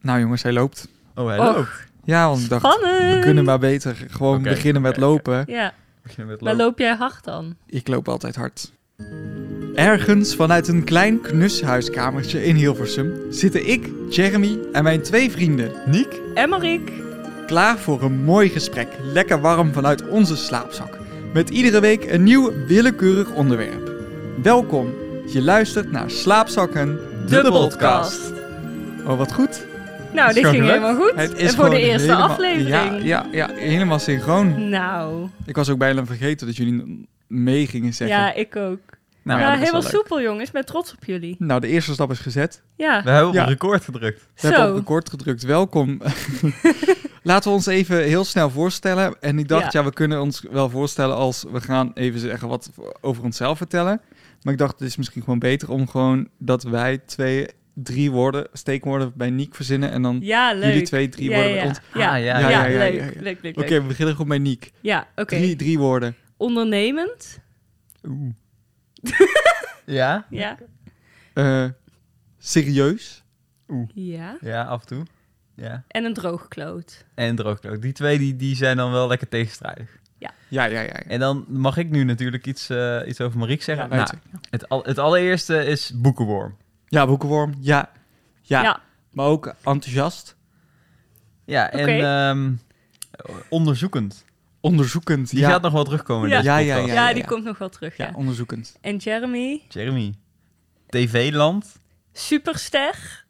Nou jongens, hij loopt. Oh, hij Och. loopt. Ja, want ik dacht, Spannend. we kunnen maar beter gewoon Oké, beginnen met oké, lopen. Ja, Begin met waar lopen. loop jij hard dan? Ik loop altijd hard. Ergens vanuit een klein knus huiskamertje in Hilversum zitten ik, Jeremy en mijn twee vrienden Niek? Emmerik. klaar voor een mooi gesprek. Lekker warm vanuit onze slaapzak. Met iedere week een nieuw willekeurig onderwerp. Welkom. Je luistert naar Slaapzakken, de, podcast. Oh, wat goed. Nou, dit ging helemaal goed. Het is en voor de eerste helemaal- aflevering. Ja, ja, ja, helemaal synchroon. Nou, Ik was ook bijna vergeten dat jullie mee gingen zeggen. ja, ik ook. Nou, ja, helemaal soepel, jongens. Ik ben trots op jullie. Nou, de eerste stap is gezet. Ja, we hebben op Ja. record gedrukt. We hebben Zo. op record gedrukt. Welkom. Laten we ons even heel snel voorstellen. En ik dacht, ja. Ja. we kunnen ons wel voorstellen als we gaan even zeggen wat over onszelf vertellen. Maar ik dacht, het is misschien gewoon beter om gewoon dat wij twee, drie woorden, steekwoorden bij Niek verzinnen. En dan ja leuk. jullie twee, drie ja, woorden ja. bij ons. Ja, Ah, ja, ja, ja, ja, leuk, Oké, we beginnen gewoon bij Niek. Ja, oké. Drie, drie woorden. Ondernemend. Oeh. Ja? Ja. Eh, serieus. Ja. Ja, af en toe. Ja. En een droogkloot. En droogkloot. Die twee die, die zijn dan wel lekker tegenstrijdig. Ja, ja, ja. ja. En dan mag ik nu natuurlijk iets, eh, iets over Mariek zeggen. Ja, nou, het, al, het allereerste is boekenworm. Ja, boekenworm. Ja. ja. Ja. Maar ook enthousiast. Ja, en Oké. ehm, onderzoekend. Onderzoekend. Die ja. gaat nog wel terugkomen in Ja. deze Ja, ja, podcast. Ja, ja, die ja. komt nog wel terug, ja. Ja, onderzoekend. En Jeremy. Jeremy. TV-land. Superster.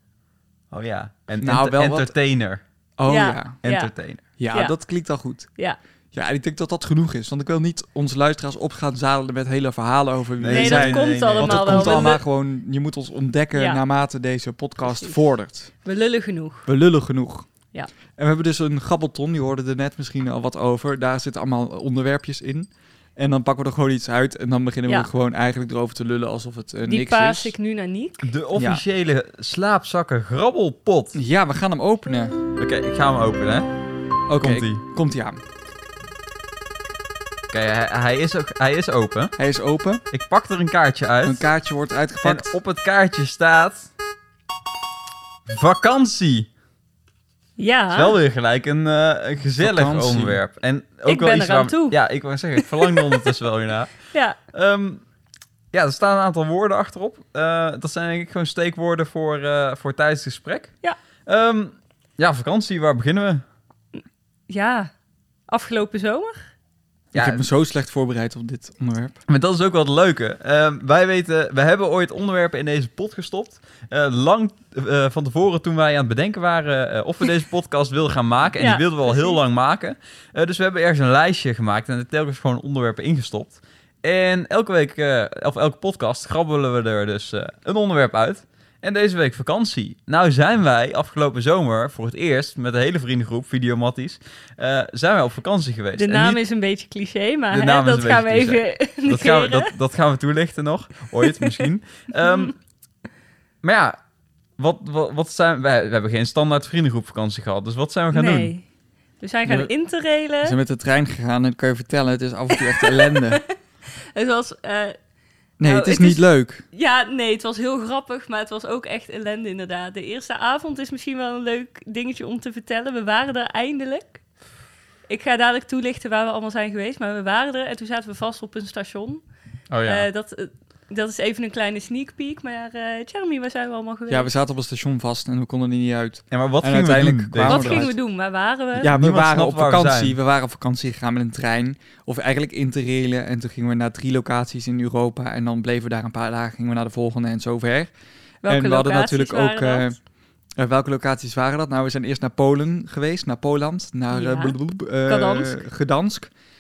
Oh ja. En Nou, enter- wel wat- entertainer. Oh Ja. ja. Ja, Entertainer. Ja. dat klinkt al goed. Ja. Ja, en ik denk dat dat genoeg is. Want ik wil niet onze luisteraars op gaan zadelen met hele verhalen over wie Nee, we Nee, zijn. dat komt allemaal Want dat wel. komt allemaal gewoon... Je moet ons ontdekken Ja. naarmate deze podcast Precies. vordert. we lullen genoeg. We lullen genoeg. Ja. En we hebben dus een gabbelton, die hoorden er net misschien al wat over. Daar zitten allemaal onderwerpjes in. En dan pakken we er gewoon iets uit en dan beginnen Ja. we gewoon eigenlijk erover te lullen alsof het eh, Die niks paas is. ik nu naar Niek. De officiële slaapzakken grabbelpot. Ja, we gaan hem openen. Oké, ik ga hem openen. hè. Oké, Komt-ie. komt-ie aan. Oké, hij, hij, is, ook- hij is open. Hij is open. Ik pak er een kaartje uit. Een kaartje wordt uitgepakt. En op het kaartje staat... Vakantie. Ja. Het is wel weer gelijk een, eh, een gezellig Vakantie. onderwerp. En ook Ik wel ben iets waar- toe. Ja, ik wou zeggen, ik verlang er ondertussen wel weer naar. Ja. Ehm, ja, er staan een aantal woorden achterop. Eh, dat zijn denk ik gewoon steekwoorden voor, eh, voor tijdens het gesprek. Ja. Ehm, ja, vakantie, waar beginnen we? Ja. Afgelopen zomer. Ja, Ik heb me zo slecht voorbereid op dit onderwerp. Maar dat is ook wel het leuke. Ehm, wij weten, we hebben ooit onderwerpen in deze pot gestopt. Eh, lang eh, van tevoren toen wij aan het bedenken waren eh, of we deze podcast wilden gaan maken. En Ja, die wilden we al heel lang maken. Dus we hebben ergens een lijstje gemaakt en er telkens gewoon onderwerpen ingestopt. En elke week, of elke podcast, grabbelen we er dus een onderwerp uit. En deze week vakantie. Nou zijn wij afgelopen zomer voor het eerst met de hele vriendengroep, Videomatties, eh zijn wij op vakantie geweest. De naam niet- is een beetje cliché, maar hè, dat een gaan we even dat gaan, we, dat, dat gaan we toelichten nog. Ooit misschien. Ehm, maar ja, wat, wat, wat zijn... Wij, we hebben geen standaard vriendengroepvakantie gehad. Dus wat zijn we gaan doen? nee. We zijn gaan We- We interrailen. zijn met de trein gegaan en kan je vertellen, het is af en toe echt ellende. Het was... eh, Nee, Nou, het is het niet is- leuk. ja, nee, het was heel grappig, maar het was ook echt ellende inderdaad. De eerste avond is misschien wel een leuk dingetje om te vertellen. We waren er eindelijk. Ik ga dadelijk toelichten waar we allemaal zijn geweest, maar we waren er en toen zaten we vast op een station. Oh ja. Eh, dat, eh, dat is even een kleine sneak peek, maar eh Jeremy, waar zijn we allemaal geweest? Ja, we zaten op een station vast en we konden er niet uit. ja, maar wat en gingen we uiteindelijk doen? Wat we gingen we doen? Waar waren we? Ja, we Niemand waren op we vakantie. We, waren op vakantie gegaan met een trein. Of eigenlijk interrailen. En toen gingen we naar drie locaties in Europa. En dan bleven we daar een paar dagen. Gingen we naar de volgende en zo ver. Welke en we hadden locaties natuurlijk ook... waren dat? eh, eh, welke locaties waren dat? Nou, we zijn eerst naar Polen geweest. Naar Poland. Naar Ja. eh,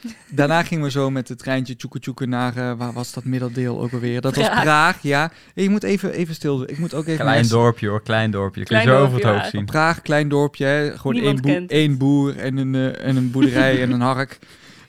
Daarna gingen we zo met het treintje tjoeke tjoeke naar... eh, waar was dat middendeel ook alweer? Dat was Praag. Praag, ja. Hey, je moet even, even stil Ik moet ook even... Klein dorpje hoor, klein dorpje. Kun je Klein zo over het dorpje, hoofd ja. zien. Praag, klein dorpje, hè. gewoon één, boer, één boer en een, eh, en een boerderij en een hark.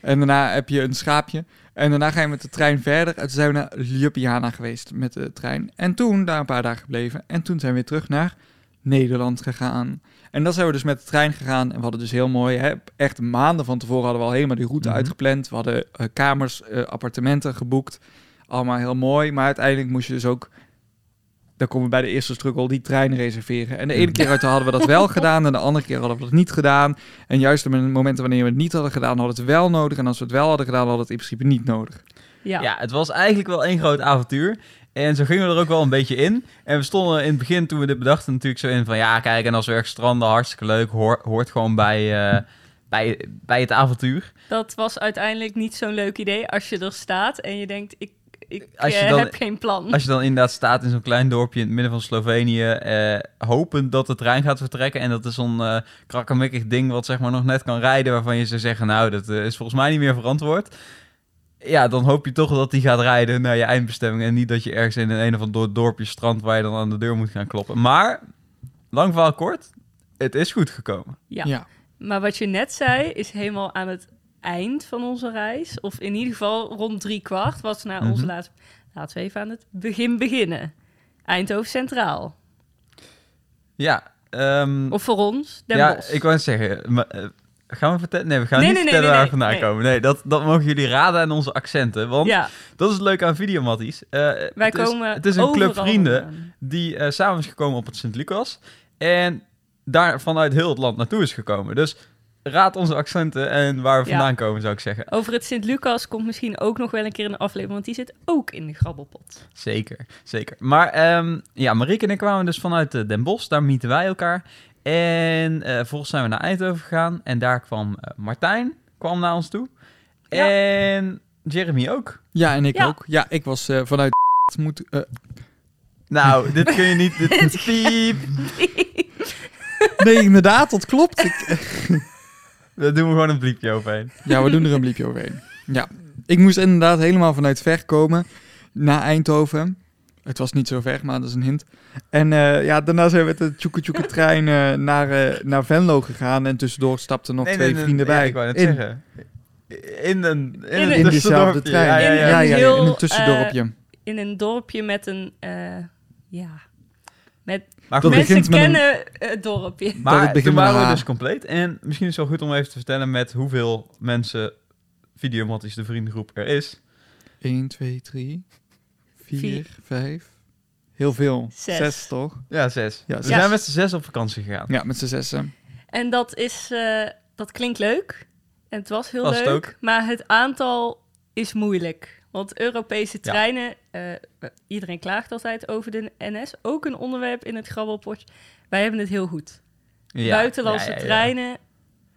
En daarna heb je een schaapje. En daarna ga je met de trein verder. En toen zijn we naar Ljubljana geweest met de trein. En toen daar een paar dagen gebleven. En toen zijn we weer terug naar Nederland gegaan. En dan zijn we dus met de trein gegaan. En we hadden dus heel mooi, hè, echt maanden van tevoren hadden we al helemaal die route Mhm. uitgepland. We hadden eh, kamers, eh, appartementen geboekt. Allemaal heel mooi. Maar uiteindelijk moest je dus ook dan komen we bij de eerste struggle, die trein reserveren. En de ene keer uit hadden we dat wel gedaan en de andere keer hadden we dat niet gedaan. En juist op de momenten wanneer we het niet hadden gedaan, hadden we het wel nodig. En als we het wel hadden gedaan, hadden we het in principe niet nodig. Ja. Ja, het was eigenlijk wel één groot avontuur. En zo gingen we er ook wel een beetje in. En we stonden in het begin, toen we dit bedachten, natuurlijk zo in van... Ja, kijk, en als we ergens stranden, hartstikke leuk. Hoor, hoort gewoon bij, eh, bij, bij het avontuur. Dat was uiteindelijk niet zo'n leuk idee als je er staat en je denkt, ik, ik Als je eh, dan- heb geen plan. Als je dan inderdaad staat in zo'n klein dorpje in het midden van Slovenië... eh, hopend dat de trein gaat vertrekken. En dat is zo'n eh krakkemikkig ding wat zeg maar nog net kan rijden... waarvan je zou zeggen, nou, dat is volgens mij niet meer verantwoord. Ja, dan hoop je toch dat die gaat rijden naar je eindbestemming... en niet dat je ergens in een, een of ander dorpje strand... waar je dan aan de deur moet gaan kloppen. Maar, lang verhaal kort, het is goed gekomen. Ja. ja. Maar wat je net zei, is helemaal aan het eind van onze reis. Of in ieder geval rond drie kwart was naar onze Mhm. laatste... Laten we even aan het begin beginnen. Eindhoven Centraal. Ja, ehm, Of voor ons, Den ja, Bosch. ik wou zeggen... maar, eh, gaan we vertellen? Nee, we gaan Nee, niet nee, vertellen nee, waar we vandaan komen. Nee, dat, dat mogen jullie raden aan onze accenten. Want ja, dat is het leuke aan Videomatties. Eh wij het is, komen Het is een club vrienden die eh, samen is gekomen op het Sint-Lucas. En daar vanuit heel het land naartoe is gekomen. Dus raad onze accenten en waar we Ja. vandaan komen, zou ik zeggen. Over het Sint-Lucas komt misschien ook nog wel een keer een aflevering, want die zit ook in de grabbelpot. Zeker, zeker. Maar ehm, ja, Marieke en ik kwamen dus vanuit eh, Den Bosch. Daar mieten wij elkaar. En eh vervolgens zijn we naar Eindhoven gegaan. En daar kwam eh, Martijn kwam naar ons toe. Ja. En Jeremy ook. Ja, en ik Ja. ook. Ja, ik was eh, vanuit moet, eh, Nou, dit kun je niet... Dit, piep. Nee, inderdaad, dat klopt. Ik, Daar doen we gewoon een bliepje overheen. ja, we doen er een bliepje overheen. Ja, ik moest inderdaad helemaal vanuit ver komen naar Eindhoven. Het was niet zo ver, maar dat is een hint. En eh, ja, daarna zijn we met de tjoeke tjoeke trein eh, naar, eh, naar Venlo gegaan. En tussendoor stapten nog Nee, twee nee, nee, vrienden ja, bij. ik wou net in, zeggen. In een, in In een een- in trein. Ja, ja, ja. Ja, ja, ja, Heel, in een tussendorpje. In een dorpje met een, eh, ja, met Maar goed, mensen een- kennen het dorpje. Maar toen een waren we dus compleet. En misschien is het wel goed om even te vertellen met hoeveel mensen Videomatties de vriendengroep er is. 1, 2, 3, 4, Vier. 5. Heel veel. Zes. Zes, toch? Ja, zes. Ja, we zes. zijn met z'n zes op vakantie gegaan. Ja, met z'n zessen. En dat is, eh, dat klinkt leuk. En het was heel Was het leuk. ook. Maar het aantal is moeilijk. Want Europese Ja. treinen, eh, iedereen klaagt altijd over de NS. Ook een onderwerp in het grabbelpotje. Wij hebben het heel goed. Ja, Buitenlandse ja, ja, ja. treinen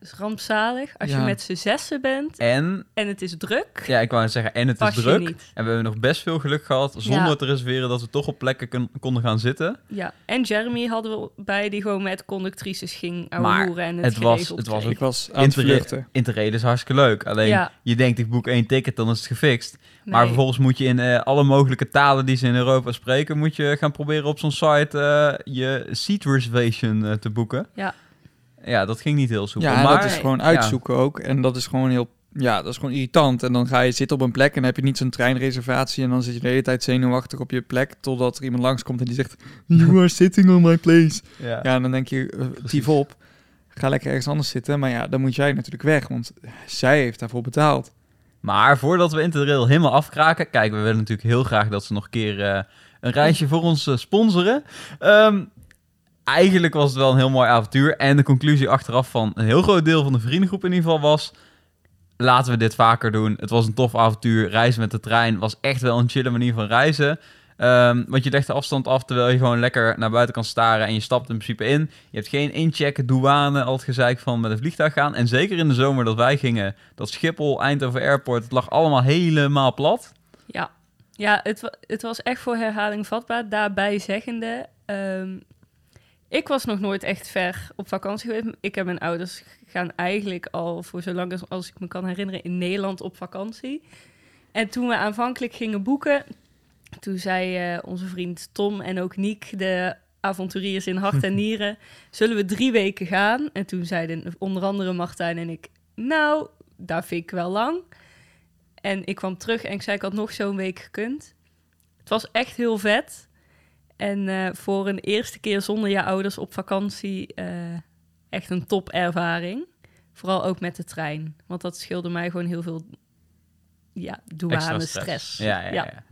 is rampzalig. Als Ja. je met z'n zessen bent En, en het is druk, ja, ik wou zeggen, en het is druk. En we hebben nog best veel geluk gehad, zonder Ja. te reserveren, dat we toch op plekken kon- konden gaan zitten. Ja, en Jeremy hadden we bij die gewoon met conductrices ging ouwehoeren en het, het was- het was kreeg. Ik was aan vluchten. Interrail is hartstikke leuk. Alleen, Ja. je denkt, ik boek één ticket, dan is het gefixt. Maar vervolgens moet je in eh, alle mogelijke talen die ze in Europa spreken, moet je gaan proberen op zo'n site eh, je seat reservation eh, te boeken. Ja. Ja, dat ging niet heel soepel. Ja, maar dat is gewoon uitzoeken ook. En dat is gewoon heel... Ja, dat is gewoon irritant. En dan ga je zitten op een plek en dan heb je niet zo'n treinreservatie. En dan zit je de hele tijd zenuwachtig op je plek. Totdat er iemand langskomt en die zegt... You are sitting on my place. ja. Ja, en dan denk je, uh, tief op. Ga lekker ergens anders zitten. Maar ja, dan moet jij natuurlijk weg. Want zij heeft daarvoor betaald. Maar voordat we Interrail helemaal afkraken, kijk, we willen natuurlijk heel graag dat ze nog een keer eh, een reisje voor ons eh, sponsoren. Ehm, eigenlijk was het wel een heel mooi avontuur. En de conclusie achteraf van een heel groot deel van de vriendengroep in ieder geval was... Laten we dit vaker doen. Het was een tof avontuur. Reizen met de trein was echt wel een chille manier van reizen. Ehm, want je legt de afstand af terwijl je gewoon lekker naar buiten kan staren. En je stapt in principe in. Je hebt geen inchecken, douane, al het gezeik van met een vliegtuig gaan. En zeker in de zomer dat wij gingen, dat Schiphol, Eindhoven Airport, het lag allemaal helemaal plat. Ja, ja het, het was echt voor herhaling vatbaar. Daarbij zeggende, ehm, ik was nog nooit echt ver op vakantie geweest. Ik heb mijn ouders gaan eigenlijk al voor zolang als, als ik me kan herinneren in Nederland op vakantie. En toen we aanvankelijk gingen boeken, toen zei eh, onze vriend Tom en ook Niek, de avonturiers in hart en nieren, zullen we drie weken gaan? En toen zeiden onder andere Martijn en ik, nou, daar vind ik wel lang. En ik kwam terug en ik zei, ik had nog zo'n week gekund. Het was echt heel vet. En eh, voor een eerste keer zonder je ouders op vakantie, eh, echt een topervaring. Vooral ook met de trein. Want dat scheelde mij gewoon heel veel ja, douane stress. Ja, ja, ja. ja.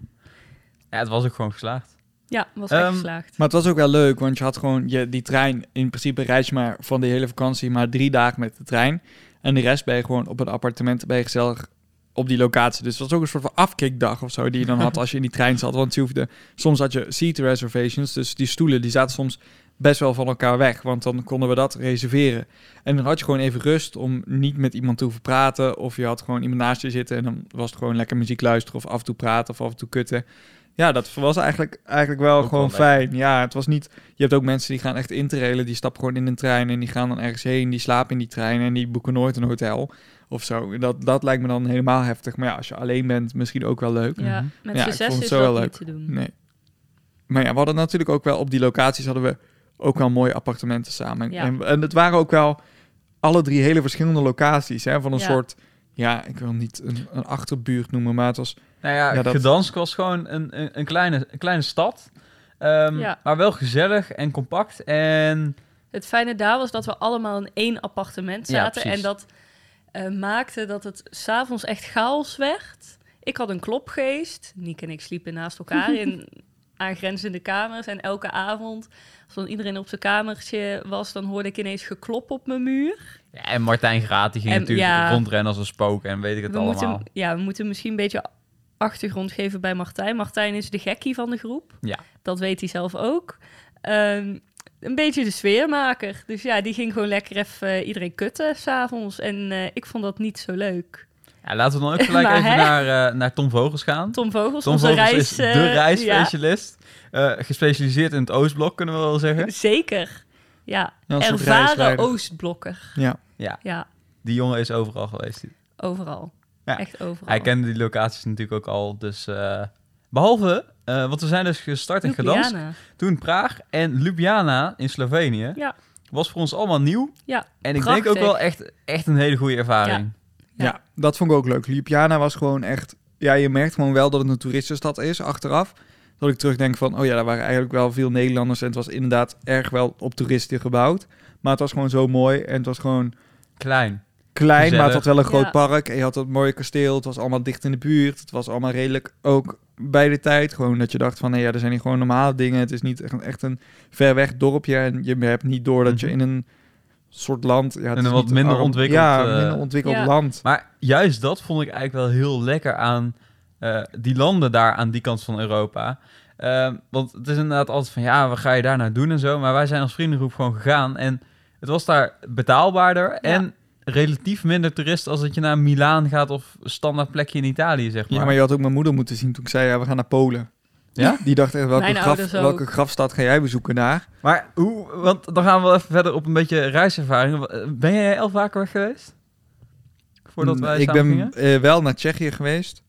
ja, het was ook gewoon geslaagd. Ja, was echt Ehm, geslaagd. Maar het was ook wel leuk, want je had gewoon je, die trein. In principe reis je maar van de hele vakantie maar drie dagen met de trein. En de rest ben je gewoon op een appartement ben je gezellig op die locatie. Dus het was ook een soort van afkickdag of zo die je dan had als je in die trein zat. Want je hoefde, soms had je seat reservations, dus die stoelen die zaten soms best wel van elkaar weg. Want dan konden we dat reserveren. En dan had je gewoon even rust om niet met iemand te hoeven praten. Of je had gewoon iemand naast je zitten en dan was het gewoon lekker muziek luisteren of af en toe praten of af en toe kutten. Ja, dat was eigenlijk, eigenlijk wel Ook gewoon wel fijn. Ja, het was niet... Je hebt ook mensen die gaan echt interrailen. Die stappen gewoon in een trein en die gaan dan ergens heen. Die slapen in die trein en die boeken nooit een hotel of zo. Dat, dat lijkt me dan helemaal heftig. Maar ja, als je alleen bent, misschien ook wel leuk. Ja, Mhm. met Ja, het is zo wel niet leuk. te doen. Nee. Maar ja, we hadden natuurlijk ook wel op die locaties hadden we ook wel mooie appartementen samen. Ja. En, en het waren ook wel alle drie hele verschillende locaties. Hè, van een Ja. soort, ja, ik wil niet een, een achterbuurt noemen, maar het was... Nou ja, Ja, dat- Gdansk was gewoon een, een, een, kleine, een kleine stad. Ehm, Ja. Maar wel gezellig en compact. En Het fijne daar was dat we allemaal in één appartement zaten. en dat eh, maakte dat het s'avonds echt chaos werd. Ik had een klopgeest. Niek en ik sliepen naast elkaar in aangrenzende kamers. En elke avond, als dan iedereen op zijn kamertje was... dan hoorde ik ineens geklop op mijn muur. Ja, en Martijn Graat, die ging En, natuurlijk ja. rondrennen als een spook en weet ik het We allemaal. moeten, ja, we moeten misschien een beetje achtergrond geven bij Martijn. Martijn is de gekkie van de groep. Ja. Dat weet hij zelf ook. Ehm, een beetje de sfeermaker. Dus ja, die ging gewoon lekker even eh, iedereen kutten s'avonds. En eh, ik vond dat niet zo leuk. Ja, laten we dan ook gelijk Maar even naar, eh, naar Tom Vogels gaan. Tom Vogels, Tom onze Vogels reis... is eh, de ja, reisspecialist. Eh, gespecialiseerd in het Oostblok, kunnen we wel zeggen. zeker. Ja, Ja, ervaren. Oostblokker. Ja, Ja, Ja, die jongen is overal geweest. overal. Ja. Echt overal. Hij kende die locaties natuurlijk ook al. Dus eh, behalve, eh, want we zijn dus gestart in Gdansk, Ljubljana. toen Praag en Ljubljana in Slovenië. Ja. Was voor ons allemaal nieuw. Ja, En ik denk ook wel echt, echt een hele goede ervaring. Ja. Ja. dat vond ik ook leuk. Ljubljana was gewoon echt... Ja, je merkt gewoon wel dat het een toeristenstad is, achteraf. Dat ik terugdenk van, oh ja, daar waren eigenlijk wel veel Nederlanders... en het was inderdaad erg wel op toeristen gebouwd. Maar het was gewoon zo mooi en het was gewoon Klein. Klein, maar het had wel een groot Ja. park. En je had dat mooie kasteel, het was allemaal dicht in de buurt. Het was allemaal redelijk ook bij de tijd. Gewoon dat je dacht van, nee, ja, er zijn hier gewoon normale dingen. Het is niet echt een, echt een ver weg dorpje. En je hebt niet door dat je Mhm. in een soort land... Ja, is een wat minder arm- ontwikkeld, Ja, eh, minder ontwikkeld Ja. land. Maar juist dat vond ik eigenlijk wel heel lekker aan eh, die landen daar aan die kant van Europa. Eh, want het is inderdaad altijd van, ja, wat ga je daar nou doen en zo. Maar wij zijn als vriendengroep gewoon gegaan. En het was daar betaalbaarder en relatief minder toeristen als dat je naar Milaan gaat of standaard plekje in Italië, zeg maar. Ja, maar je had ook mijn moeder moeten zien toen ik zei, ja, we gaan naar Polen. Ja? Die dacht echt, welke, graf, welke grafstad ga jij bezoeken daar? Maar hoe, want dan gaan we wel even verder op een beetje reiservaring. Ben jij elf vaker weg geweest? Voordat wij Mm, ik samen ben eh, wel naar Tsjechië geweest.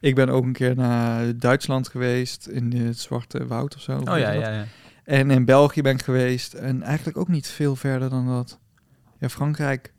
Ik ben ook een keer naar Duitsland geweest, in het Zwarte Woud of zo. Oh ja, ja, ja. En in België ben ik geweest. En eigenlijk ook niet veel verder dan dat. Ja, Frankrijk.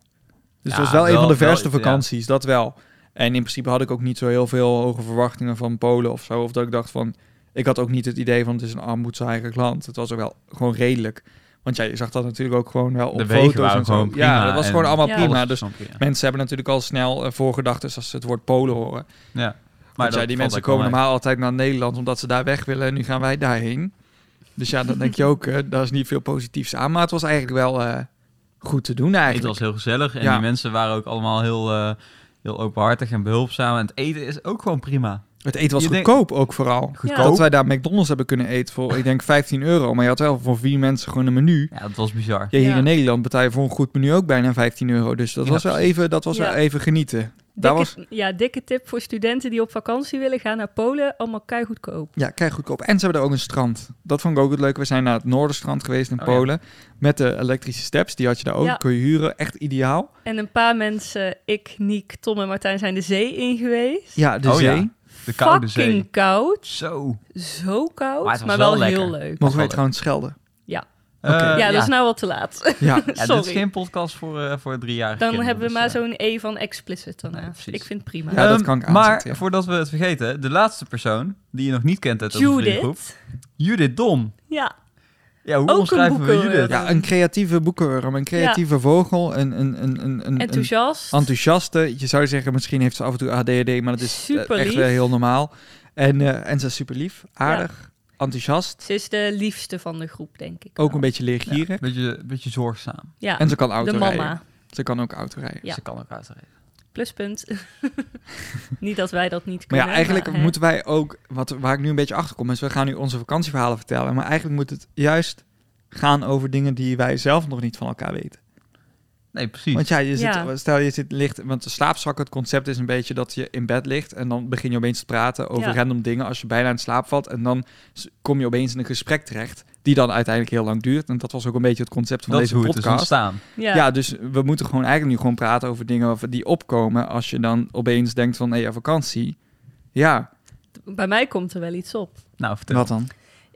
Dus Ja, dat was wel, een van de wel verste ja. vakanties, dat wel. En in principe had ik ook niet zo heel veel hoge verwachtingen van Polen of zo. Of dat ik dacht van... Ik had ook niet het idee van het is een armoedzaaiig land. Het was ook wel gewoon redelijk. Want ja, je zag dat natuurlijk ook gewoon wel op De wegen foto's waren en zo. gewoon prima. ja, dat was gewoon allemaal Ja. prima. Dus prima. mensen hebben natuurlijk al snel uh, voorgedachten als ze het woord Polen horen. Ja. Maar die mensen komen normaal altijd naar Nederland omdat ze daar weg willen en nu gaan wij daarheen. Dus ja, dan denk je ook, eh daar is niet veel positiefs aan. Maar het was eigenlijk wel eh, goed te doen Het eigenlijk. was heel gezellig en Ja. die mensen waren ook allemaal heel, eh, heel openhartig en behulpzaam. En het eten is ook gewoon prima. Het eten was Je goedkoop ook vooral. Goedkoop. Dat wij daar McDonald's hebben kunnen eten voor, ik denk 15 euro. Maar je had wel voor vier mensen gewoon een menu. Ja, dat was bizar. Ja, hier Ja. in Nederland betaal je voor een goed menu ook bijna 15 euro. Dus dat Ja, was wel even, dat was Ja. wel even genieten. Dikke, was, Ja, dikke tip voor studenten die op vakantie willen gaan naar Polen. Allemaal kei goedkoop. ja, goedkoop. En ze hebben er ook een strand. Dat vond ik ook het leuke. We zijn naar het Noorderstrand geweest in Oh, ja. Polen. Met de elektrische steps. Die had je daar ook. Ja. Kun je huren. Echt ideaal. En een paar mensen, ik, Niek, Tom en Martijn, zijn de zee in geweest. Ja, de Oh, zee. ja. De koude Fucking zee. koud. Zo. Zo koud, Maar maar, het was wel, wel heel leuk. Mogen wel wij trouwens schelden? Eh, ja, dat is nou wel te laat. Ja. Ja, dit Sorry. is geen podcast voor, eh voor driejarige Dan kinderen, hebben we dus, maar eh. zo'n E van explicit daarna. Nee, precies. ik vind het prima. Ja, dat Ehm, kan ik Maar voordat we het vergeten, de laatste persoon die je nog niet kent uit onze vriendengroep, Judith. Judith Don. Ja, Ja, hoe Ook omschrijven we. Judith? Ja, een creatieve boekenworm, een creatieve vogel, een, een, een, een, een, enthousiast. een enthousiaste. Je zou zeggen, misschien heeft ze af en toe ADHD, maar dat is eh, Super echt lief. wel heel normaal. En, eh, en ze is super lief, aardig. Enthousiast. Ze is de liefste van de groep, denk ik. Ook wel. een beetje leergierig. Beetje, beetje zorgzaam. Ja, En ze kan auto de rijden. mama. Ze kan ook auto rijden. Ja. Ze kan ook uitrijden. Pluspunt. niet dat wij dat niet Maar kunnen. ja, eigenlijk maar, moeten wij ook, wat, waar ik nu een beetje achter kom, is we gaan nu onze vakantieverhalen vertellen. Maar eigenlijk moet het juist gaan over dingen die wij zelf nog niet van elkaar weten. Nee, precies. Want ja, je zit, Ja. stel je zit ligt, want de slaapzak, het concept is een beetje dat je in bed ligt en dan begin je opeens te praten over Ja. random dingen als je bijna in slaap valt. En dan kom je opeens in een gesprek terecht, die dan uiteindelijk heel lang duurt. En dat was ook een beetje het concept van dat is deze podcast. ontstaan. Ja, Ja. dus we moeten gewoon eigenlijk nu gewoon praten over dingen over die opkomen als je dan opeens denkt van, hé, ja, vakantie. Ja, bij mij komt er wel iets op. Nou, vertel. wat dan?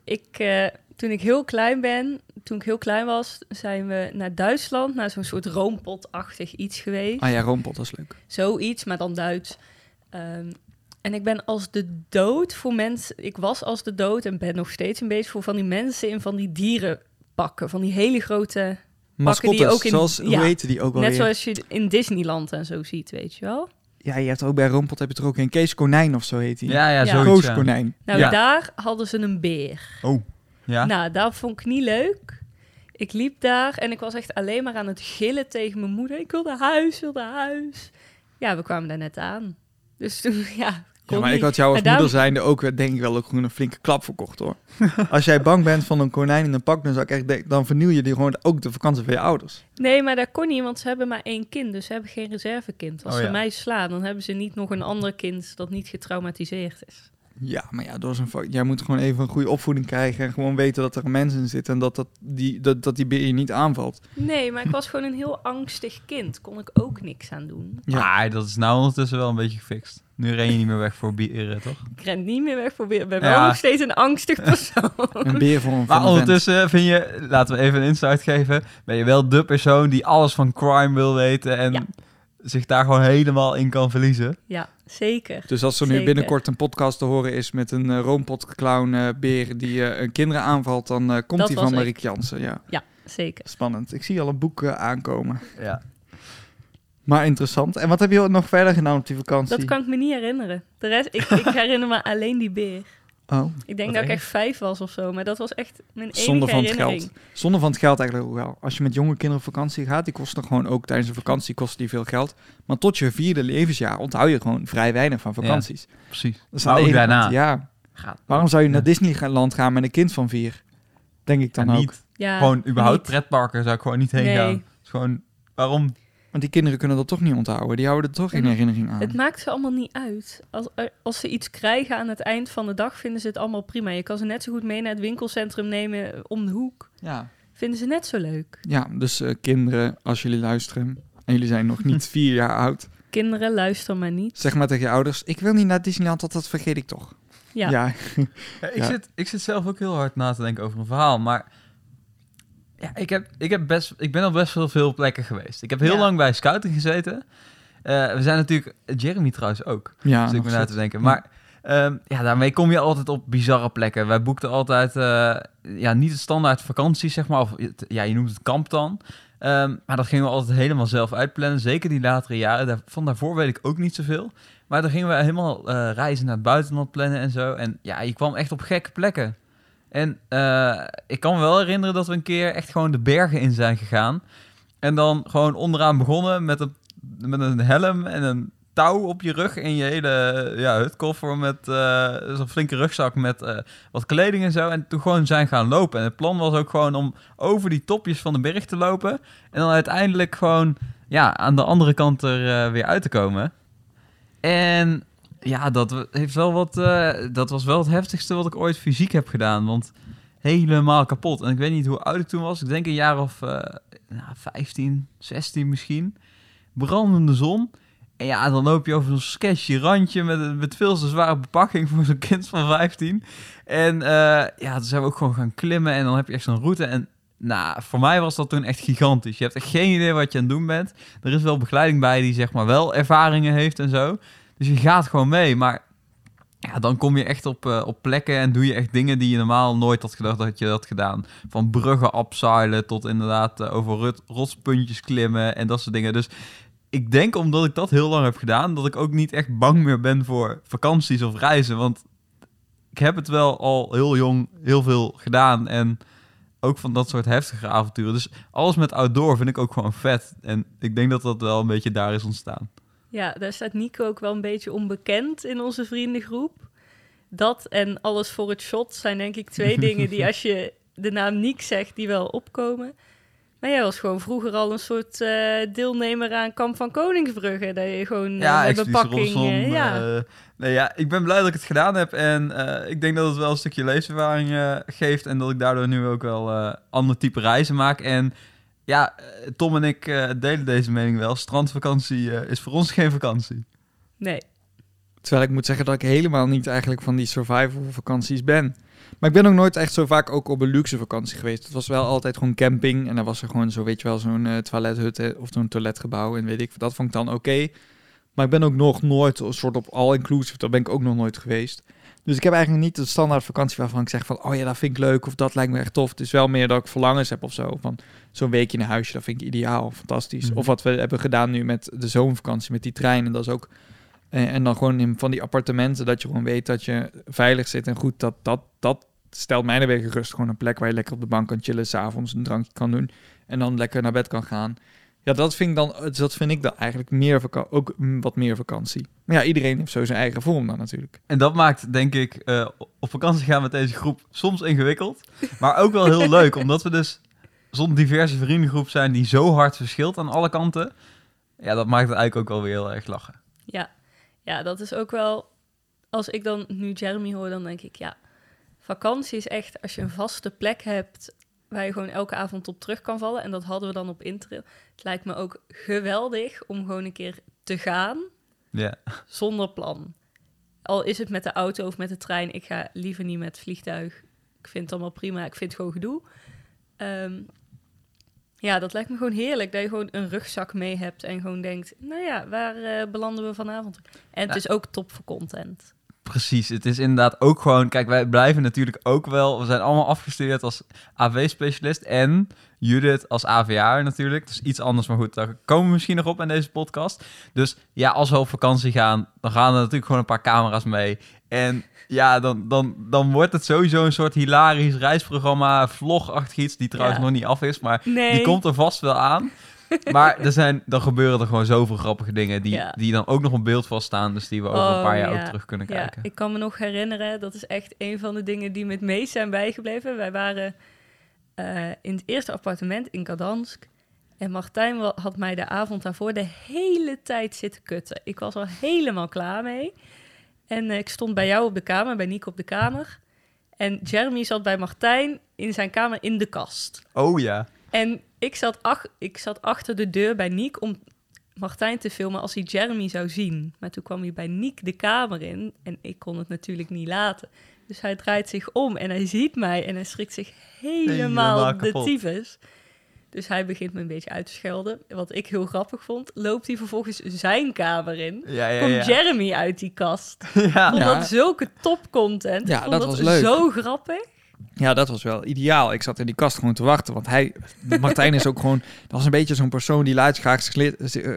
Ik, eh, toen ik heel klein ben, toen ik heel klein was, zijn we naar Duitsland, naar zo'n soort roompotachtig iets geweest. Ah ja, roompot, dat is leuk. Zoiets, maar dan Duits. Ehm, en ik ben als de dood voor mensen. Ik was als de dood en ben nog steeds een beetje voor van die mensen in van die dierenpakken. Van die hele grote. Mascottes, ook in- zoals, ja. hoe heette die ook alweer? Net zoals je in Disneyland en zo ziet, weet je wel. Ja, je hebt ook bij Roompot heb je er ook een Kees Konijn of zo heet hij. Ja, ja, Ja. zoiets. Koos ja. Konijn. Nou, Ja. daar hadden ze een beer. Oh, ja? Nou, dat vond ik niet leuk. Ik liep daar en ik was echt alleen maar aan het gillen tegen mijn moeder. Ik wil naar huis, wil naar huis. Ja, we kwamen daar net aan. Dus toen, ja, maar ik had jou als moeder zijnde ook, denk ik wel, ook gewoon een flinke klap verkocht hoor. als jij bang bent van een konijn in een pak, dan zou ik echt denken, dan verniel je die gewoon ook de vakantie van je ouders. Nee, maar dat kon niet, want ze hebben maar één kind. Dus ze hebben geen reservekind. Als Oh, ze ja. mij slaan, dan hebben ze niet nog een ander kind dat niet getraumatiseerd is. Ja, maar ja, door zo'n va- jij moet gewoon even een goede opvoeding krijgen en gewoon weten dat er een mens in zit en dat, dat, die, dat, dat die beer je niet aanvalt. Nee, maar ik was gewoon een heel angstig kind. Kon ik ook niks aan doen. Ja. Ah, dat is nou ondertussen wel een beetje gefixt. Nu ren je niet meer weg voor bieren, toch? Ik ren niet meer weg voor weer. Ik ben wel nog steeds een angstig persoon. Een beer voor een Maar een ondertussen vind je, laten we even een insight geven, ben je wel de persoon die alles van crime wil weten en Ja. Zich daar gewoon helemaal in kan verliezen. Ja, zeker. Dus als er nu Zeker. binnenkort een podcast te horen is met een uh, roompotclown eh, beer die eh, een kinderen aanvalt, dan eh, komt die van ik. Mariek Jansen. Ja, Ja, zeker. spannend. Ik zie al een boek eh, aankomen. Ja. Maar interessant. En wat heb je nog verder gedaan op die vakantie? Dat kan ik me niet herinneren. De rest, ik, ik herinner me alleen die beer. Oh, Ik denk dat ik echt vijf was of zo, maar dat was echt mijn enige Zonder van het geld. Zonder van het geld eigenlijk ook wel. Als je met jonge kinderen op vakantie gaat, die kosten gewoon ook tijdens een vakantie kosten die veel geld. Maar tot je vierde levensjaar onthoud je gewoon vrij weinig van vakanties. Precies. Dat is Maar de ook daarna. ja. Gaat. Waarom zou je naar Ja. Disneyland gaan met een kind van vier? Denk ik dan Ja, ook. niet. Ja, gewoon überhaupt niet. pretparken zou ik gewoon niet heen Nee. gaan. Gewoon, waarom? Want die kinderen kunnen dat toch niet onthouden. Die houden er toch geen En herinnering aan. Het maakt ze allemaal niet uit. Als, als ze iets krijgen aan het eind van de dag, vinden ze het allemaal prima. Je kan ze net zo goed mee naar het winkelcentrum nemen om de hoek. Ja. Vinden ze net zo leuk. ja, dus eh, kinderen, als jullie luisteren en jullie zijn nog niet vier jaar oud, Kinderen, luister maar niet. zeg maar tegen je ouders, ik wil niet naar Disneyland, want dat vergeet ik toch. Ja, ja. Ja, ik, Ja. Zit, ik zit zelf ook heel hard na te denken over een verhaal, maar ja, ik, heb, ik, heb best, ik ben op best wel veel plekken geweest. Ik heb heel Ja. lang bij scouting gezeten. Eh, we zijn natuurlijk, Jeremy trouwens ook, ja dus ik ben na te denken. Maar ehm, ja, daarmee kom je altijd op bizarre plekken. Wij boekten altijd, eh, ja, niet het standaard vakantie, zeg maar, of ja, je noemt het kamp dan. Ehm, maar dat gingen we altijd helemaal zelf uitplannen. Zeker die latere jaren. Daar, van daarvoor weet ik ook niet zoveel. Maar dan gingen we helemaal eh, reizen naar het buitenland plannen en zo. En ja, je kwam echt op gekke plekken. En eh, ik kan me wel herinneren dat we een keer echt gewoon de bergen in zijn gegaan. En dan gewoon onderaan begonnen met een, met een helm en een touw op je rug. En je hele ja, hutkoffer met eh, zo'n flinke rugzak met eh, wat kleding en zo. En toen gewoon zijn gaan lopen. En het plan was ook gewoon om over die topjes van de berg te lopen. En dan uiteindelijk gewoon ja, aan de andere kant er weer uit te komen. En ja, dat heeft wel wat. eh, dat was wel het heftigste wat ik ooit fysiek heb gedaan. Want helemaal kapot. En ik weet niet hoe oud ik toen was. Ik denk een jaar of eh nou, 15, 16 misschien. Brandende zon. En ja, dan loop je over zo'n sketchy randje met, met veel te zware bepakking voor zo'n kind van 15. En eh, ja, toen zijn we ook gewoon gaan klimmen en dan heb je echt zo'n route. En nou, voor mij was dat toen echt gigantisch. Je hebt echt geen idee wat je aan het doen bent. Er is wel begeleiding bij die zeg maar wel ervaringen heeft en zo. Dus je gaat gewoon mee. Maar ja, dan kom je echt op, eh, op plekken en doe je echt dingen die je normaal nooit had gedacht dat je had gedaan. Van bruggen abseilen tot inderdaad eh, over rotspuntjes klimmen en dat soort dingen. Dus ik denk omdat ik dat heel lang heb gedaan, dat ik ook niet echt bang meer ben voor vakanties of reizen. Want ik heb het wel al heel jong heel veel gedaan. En ook van dat soort heftige avonturen. Dus alles met outdoor vind ik ook gewoon vet. En ik denk dat dat wel een beetje daar is ontstaan. Ja, daar staat Nico ook wel een beetje onbekend in onze vriendengroep. Dat en alles voor het shot zijn denk ik twee dingen die als je de naam Niek zegt, die wel opkomen. Maar jij was gewoon vroeger al een soort eh, deelnemer aan Kamp van Koningsbrugge. Dat je gewoon ja, met bepakking... Uh, ja. Uh, nee, ja, ik ben blij dat ik het gedaan heb. En ik denk dat het wel een stukje levenservaring geeft. En dat ik daardoor nu ook wel ander type reizen maak. En ja, Tom en ik delen deze mening wel. Strandvakantie is voor ons geen vakantie. Nee. Terwijl ik moet zeggen dat ik helemaal niet eigenlijk van die survival vakanties ben. Maar ik ben ook nooit echt zo vaak ook op een luxe vakantie geweest. Het was wel altijd gewoon camping. En dan was er gewoon zo, weet je wel, zo'n uh, toilethut of zo'n toiletgebouw. En weet ik, dat vond ik dan oké. Maar ik ben ook nog nooit een soort op all-inclusive. Daar ben ik ook nog nooit geweest. Dus ik heb eigenlijk niet de standaard vakantie waarvan ik zeg van... oh ja, dat vind ik leuk of dat lijkt me echt tof. Het is wel meer dat ik verlangens heb of zo. Van zo'n weekje in een huisje, dat vind ik ideaal, fantastisch. Mhm. Of wat we hebben gedaan nu met de zomervakantie, met die treinen. Dat is ook... En, en dan gewoon in van die appartementen, dat je gewoon weet dat je veilig zit en goed. Dat, dat, dat stelt mij er weer gerust. Gewoon een plek waar je lekker op de bank kan chillen, s'avonds een drankje kan doen en dan lekker naar bed kan gaan. Ja, dat vind ik dan, dat vind ik dan eigenlijk meer ook wat meer vakantie. Maar ja, iedereen heeft zo zijn eigen vorm dan natuurlijk. En dat maakt, denk ik, uh, op vakantie gaan met deze groep soms ingewikkeld, maar ook wel heel leuk, omdat we dus zo'n diverse vriendengroep zijn die zo hard verschilt aan alle kanten. Ja, dat maakt het eigenlijk ook wel weer heel erg lachen. Ja, ja dat is ook wel, als ik dan nu Jeremy hoor, dan denk ik, ja, vakantie is echt als je een vaste plek hebt waar je gewoon elke avond op terug kan vallen. En dat hadden we dan op Interrail. Het lijkt me ook geweldig om gewoon een keer te gaan ja. zonder plan. Al is het met de auto of met de trein. Ik ga liever niet met het vliegtuig. Ik vind het allemaal prima. Ik vind het gewoon gedoe. Ehm, ja, dat lijkt me gewoon heerlijk. Dat je gewoon een rugzak mee hebt en gewoon denkt... nou ja, waar uh, belanden we vanavond? En het is ook top voor content. Precies, het is inderdaad ook gewoon... Kijk, wij blijven natuurlijk ook wel... We zijn allemaal afgestudeerd als AV-specialist en Judith als AVA natuurlijk. Dus iets anders, maar goed, daar komen we misschien nog op in deze podcast. Dus ja, als we op vakantie gaan, dan gaan er natuurlijk gewoon een paar camera's mee. En ja, dan, dan, dan wordt het sowieso een soort hilarisch reisprogramma, vlogachtig iets, die trouwens nog niet af is, maar die komt er vast wel aan. Maar er zijn, dan gebeuren er gewoon zoveel grappige dingen die, die dan ook nog op beeld vaststaan. Dus die we over een paar jaar ook terug kunnen kijken. Ja, ik kan me nog herinneren, dat is echt een van de dingen die me het meest zijn bijgebleven. Wij waren uh, in het eerste appartement in Kadansk. En Martijn had mij de avond daarvoor de hele tijd zitten kutten. Ik was al helemaal klaar mee. En uh, ik stond bij jou op de kamer, bij Nico op de kamer. En Jeremy zat bij Martijn in zijn kamer in de kast. Oh ja. En ik zat, ach, ik zat achter de deur bij Niek om Martijn te filmen als hij Jeremy zou zien. Maar toen kwam hij bij Niek de kamer in en ik kon het natuurlijk niet laten. Dus hij draait zich om en hij ziet mij en hij schrikt zich helemaal, helemaal de tyfus. Dus hij begint me een beetje uit te schelden. Wat ik heel grappig vond, loopt hij vervolgens zijn kamer in. Ja, ja, komt Jeremy uit die kast. Ja. Vond dat zulke topcontent. Ja, vond dat, was leuk. zo grappig. Ja, dat was wel ideaal. Ik zat in die kast gewoon te wachten. Want hij, Martijn is ook gewoon, dat was een beetje zo'n persoon die laat graag,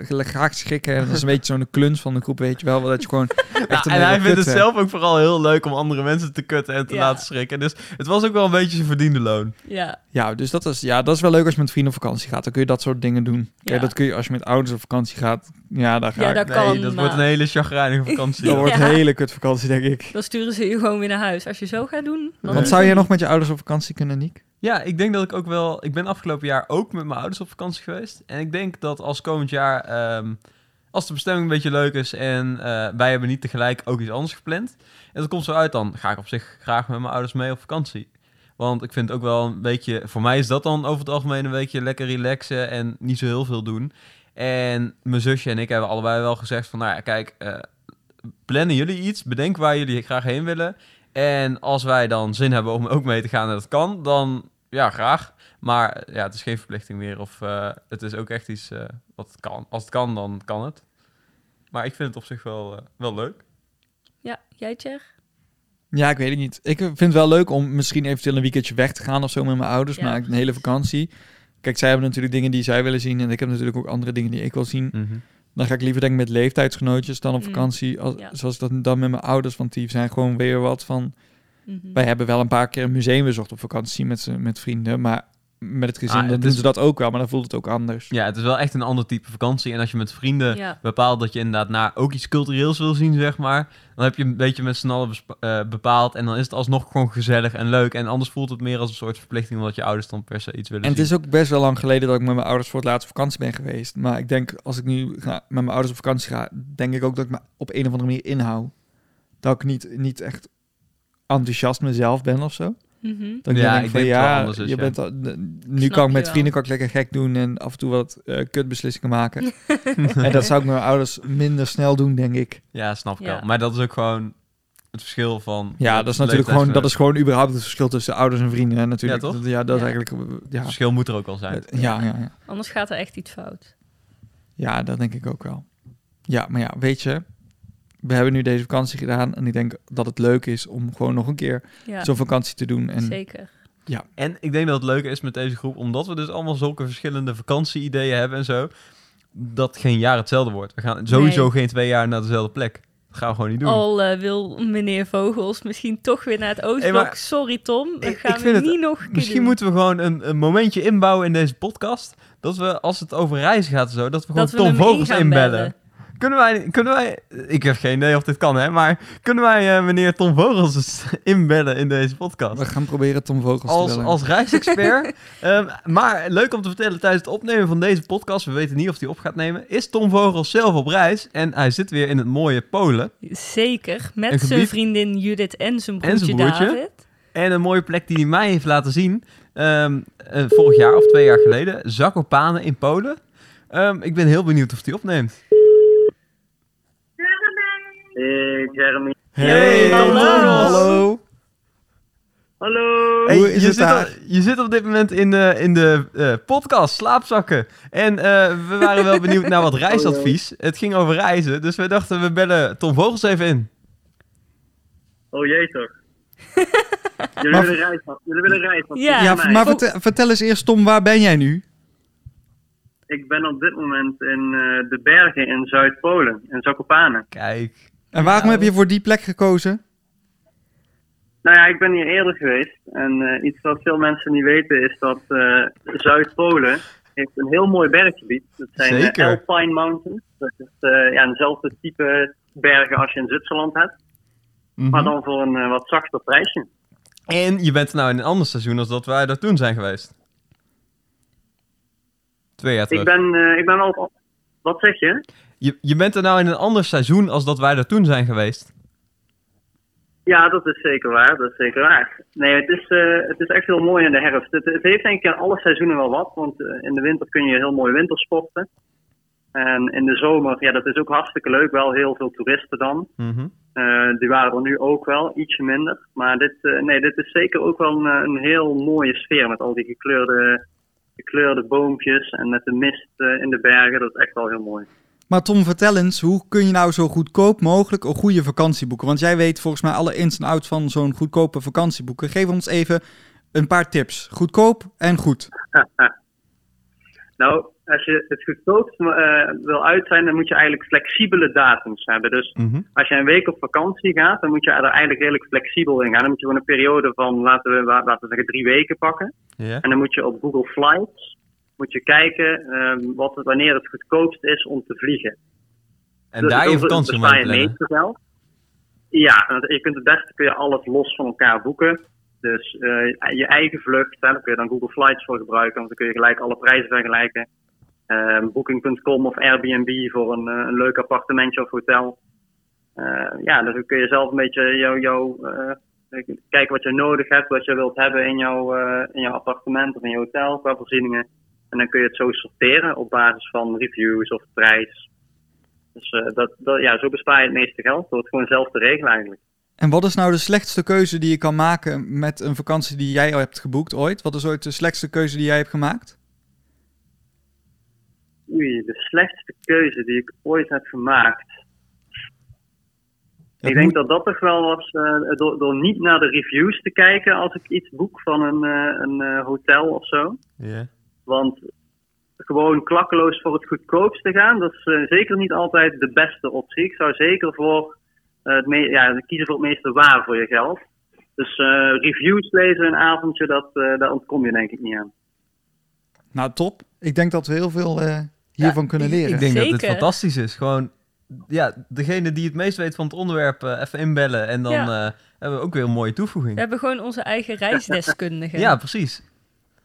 graag schrikken. En dat is een beetje zo'n kluns van de groep, weet je wel. Dat je gewoon. Ja, en hij vindt het zelf ook vooral heel leuk om andere mensen te kutten en te laten schrikken. Dus het was ook wel een beetje zijn verdiende loon. Ja, ja dus dat is, ja, dat is wel leuk als je met vrienden op vakantie gaat. Dan kun je dat soort dingen doen. Kijk, dat kun je als je met ouders op vakantie gaat. Ja, daar ga ja, dat kan, nee, dat wordt een hele chagrijnige vakantie. dat wordt een hele kut vakantie, denk ik. Dan sturen ze je gewoon weer naar huis. Als je zo gaat doen. Wat zou je nog met je ouders op vakantie kunnen, Niek? Ja, ik denk dat ik ook wel... Ik ben afgelopen jaar ook met mijn ouders op vakantie geweest. En ik denk dat als komend jaar... Ehm, als de bestemming een beetje leuk is en uh, wij hebben niet tegelijk ook iets anders gepland. En dat komt zo uit, dan ga ik op zich graag met mijn ouders mee op vakantie. Want ik vind ook wel een beetje... Voor mij is dat dan over het algemeen een beetje lekker relaxen en niet zo heel veel doen. En mijn zusje en ik hebben allebei wel gezegd van... Nou ja, kijk, uh, plannen jullie iets? Bedenk waar jullie graag heen willen. En als wij dan zin hebben om ook mee te gaan en dat kan, dan ja, graag. Maar ja, het is geen verplichting meer. Of uh, het is ook echt iets uh, wat het kan. Als het kan, dan kan het. Maar ik vind het op zich wel, wel leuk. Ja, jij Tjer? Ja, ik weet het niet. Ik vind het wel leuk om misschien eventueel een weekendje weg te gaan of zo met mijn ouders. Ja. Maar een hele vakantie. Kijk, zij hebben natuurlijk dingen die zij willen zien. En ik heb natuurlijk ook andere dingen die ik wil zien. Mhm. Dan ga ik liever denk ik met leeftijdsgenootjes dan op mm. vakantie. Als, Zoals dat dan met mijn ouders. Want die zijn gewoon weer wat van... Mhm. Wij hebben wel een paar keer een museum bezocht op vakantie met, met vrienden, maar met het gezin Ah, dan het doen is- ze dat ook wel, maar dan voelt het ook anders. Ja, het is wel echt een ander type vakantie. En als je met vrienden Ja. bepaalt dat je inderdaad naar ook iets cultureels wil zien, zeg maar. Dan heb je een beetje met z'n allen eh, bepaald. En dan is het alsnog gewoon gezellig en leuk. En anders voelt het meer als een soort verplichting omdat je ouders dan per se iets willen En het zien. is ook best wel lang geleden dat ik met mijn ouders voor het laatst op vakantie ben geweest. Maar ik denk, als ik nu ga, met mijn ouders op vakantie ga, denk ik ook dat ik me op een of andere manier inhoud. Dat ik niet, niet echt enthousiast mezelf ben of zo. Mhm. Ik Ja, dan denk ik van denk ja, anders is, je ja. bent al, n- nu Snap kan ik met vrienden kan ik lekker gek doen en af en toe wat eh, kutbeslissingen maken. en dat zou ik met mijn ouders minder snel doen, denk ik. Ja, snap ik Ja. wel. Maar dat is ook gewoon het verschil van... Ja, dat is natuurlijk gewoon, dat is gewoon überhaupt het verschil tussen ouders en vrienden. Hè, natuurlijk. Ja, toch? Dat- Ja, dat Ja. is eigenlijk, ja. Het verschil moet er ook al zijn. Ja, ja, ja. Anders gaat er echt iets fout. Ja, dat denk ik ook wel. Ja, maar ja, weet je, we hebben nu deze vakantie gedaan en ik denk dat het leuk is om gewoon nog een keer Ja, zo'n vakantie te doen. En zeker. En ik denk dat het leuke is met deze groep, omdat we dus allemaal zulke verschillende vakantie-ideeën hebben en zo, dat geen jaar hetzelfde wordt. We gaan sowieso Nee. geen twee jaar naar dezelfde plek. Dat gaan we gewoon niet doen. Al eh, wil meneer Vogels misschien toch weer naar het Oostblok. Hey, maar- Sorry Tom, dat Ik- gaan ik we het- niet nog Misschien doen. moeten we gewoon een, een momentje inbouwen in deze podcast. Dat we, als het over reizen gaat en zo, dat we gewoon dat Tom Vogels gaan inbellen. Kunnen wij, kunnen wij, ik heb geen idee of dit kan hè, maar kunnen wij eh, meneer Tom Vogels eens inbellen in deze podcast? we gaan proberen Tom Vogels te als, bellen. als reisexpert. Ehm, maar leuk om te vertellen, tijdens het opnemen van deze podcast, we weten niet of hij op gaat nemen, is Tom Vogels zelf op reis. En hij zit weer in het mooie Polen. Zeker, met zijn vriendin Judith en zijn En zijn broertje, broertje. David. En een mooie plek die hij mij heeft laten zien, ehm, eh, vorig jaar of twee jaar geleden, Zakopane in Polen. Ehm, ik ben heel benieuwd of hij opneemt. Hey, Jeremy. Hey, hallo. Tom, hallo. Hallo. Hey, Hoe is je, het zit daar? al- je zit op dit moment in de, in de eh, podcast Slaapzakken. En eh, we waren wel benieuwd naar wat reisadvies. Het ging over reizen, dus we dachten we bellen Tom Vogels even in. Oh jee toch. Jullie Maar- willen reis Jullie willen reis Ja. Ja, maar vertel, vertel eens eerst Tom, waar ben jij nu? Ik ben op dit moment in eh, de bergen in Zuid-Polen, in Zakopane. Kijk. En waarom heb je voor die plek gekozen? Nou ja, ik ben hier eerder geweest. En eh, iets wat veel mensen niet weten is dat eh, Zuid-Polen heeft een heel mooi berggebied. Dat zijn eh, Zeker. Alpine Mountains. Dat is eh, ja, eenzelfde type bergen als je in Zwitserland hebt. Mhm. Maar dan voor een eh, wat zachter prijsje. En je bent nou in een ander seizoen als dat wij daar toen zijn geweest. Twee jaar terug. Ik ben, eh, ik ben op- Wat zeg je? Je, je bent er nou in een ander seizoen als dat wij daar toen zijn geweest. Ja, dat is zeker waar. Dat is zeker waar. Nee, het is, eh, het is echt heel mooi in de herfst. Het, het heeft denk ik in alle seizoenen wel wat. Want eh, in de winter kun je heel mooi wintersporten. En in de zomer, ja, dat is ook hartstikke leuk. Wel heel veel toeristen dan. Mhm. Eh, die waren er nu ook wel, ietsje minder. Maar dit, nee, dit is zeker ook wel een, een heel mooie sfeer. Met al die gekleurde, gekleurde boompjes en met de mist in de bergen. Dat is echt wel heel mooi. Maar Tom, vertel eens, hoe kun je nou zo goedkoop mogelijk een goede vakantie boeken? Want jij weet volgens mij alle ins en outs van zo'n goedkope vakantie boeken. Geef ons even een paar tips. Goedkoop en goed. Nou, als je het goedkoopst eh, wil uit zijn, dan moet je eigenlijk flexibele datums hebben. Dus Mhm. als je een week op vakantie gaat, dan moet je er eigenlijk redelijk flexibel in gaan. Dan moet je gewoon een periode van, laten we, laten we zeggen, drie weken pakken. Ja. En dan moet je op Google Flights moet je kijken ehm, wat, het- wanneer het goedkoopst is om te vliegen. En Dus daar je vakantie mee plannen. Ja, je kunt het beste kun je alles los van elkaar boeken. Dus eh, je eigen vlucht, hè, daar kun je dan Google Flights voor gebruiken, want dan kun je gelijk alle prijzen vergelijken. Ehm, Booking.com of Airbnb voor een, eh, een leuk appartementje of hotel. Eh, ja, dan kun je zelf een beetje jou, jou, kijken wat je nodig hebt, wat je wilt hebben in jouw, in jouw appartement of in je hotel qua voorzieningen. En dan kun je het zo sorteren op basis van reviews of prijs. Dus eh, dat, dat, ja, zo bespaar je het meeste geld door het gewoon zelf te regelen eigenlijk. En wat is nou de slechtste keuze die je kan maken met een vakantie die jij al hebt geboekt ooit? Wat is ooit de slechtste keuze die jij hebt gemaakt? Oei, de slechtste keuze die ik ooit heb gemaakt. Dat ik denk moet- dat dat toch wel was eh, door, door niet naar de reviews te kijken als ik iets boek van een, eh, een eh, hotel of zo. Ja. Want gewoon klakkeloos voor het goedkoopste gaan, dat is eh, zeker niet altijd de beste optie. Ik zou zeker voor eh, het me- ja, kiezen voor het meeste waar voor je geld. Dus eh, reviews lezen een avondje, dat, eh, daar ontkom je denk ik niet aan. Nou, top. Ik denk dat we heel veel eh, hiervan Ja, kunnen leren. Ik denk dat dit Zeker. fantastisch is. Gewoon, ja, degene die het meest weet van het onderwerp, even inbellen. En dan Ja. eh, hebben we ook weer een mooie toevoeging. We hebben gewoon onze eigen reisdeskundige. Ja, precies.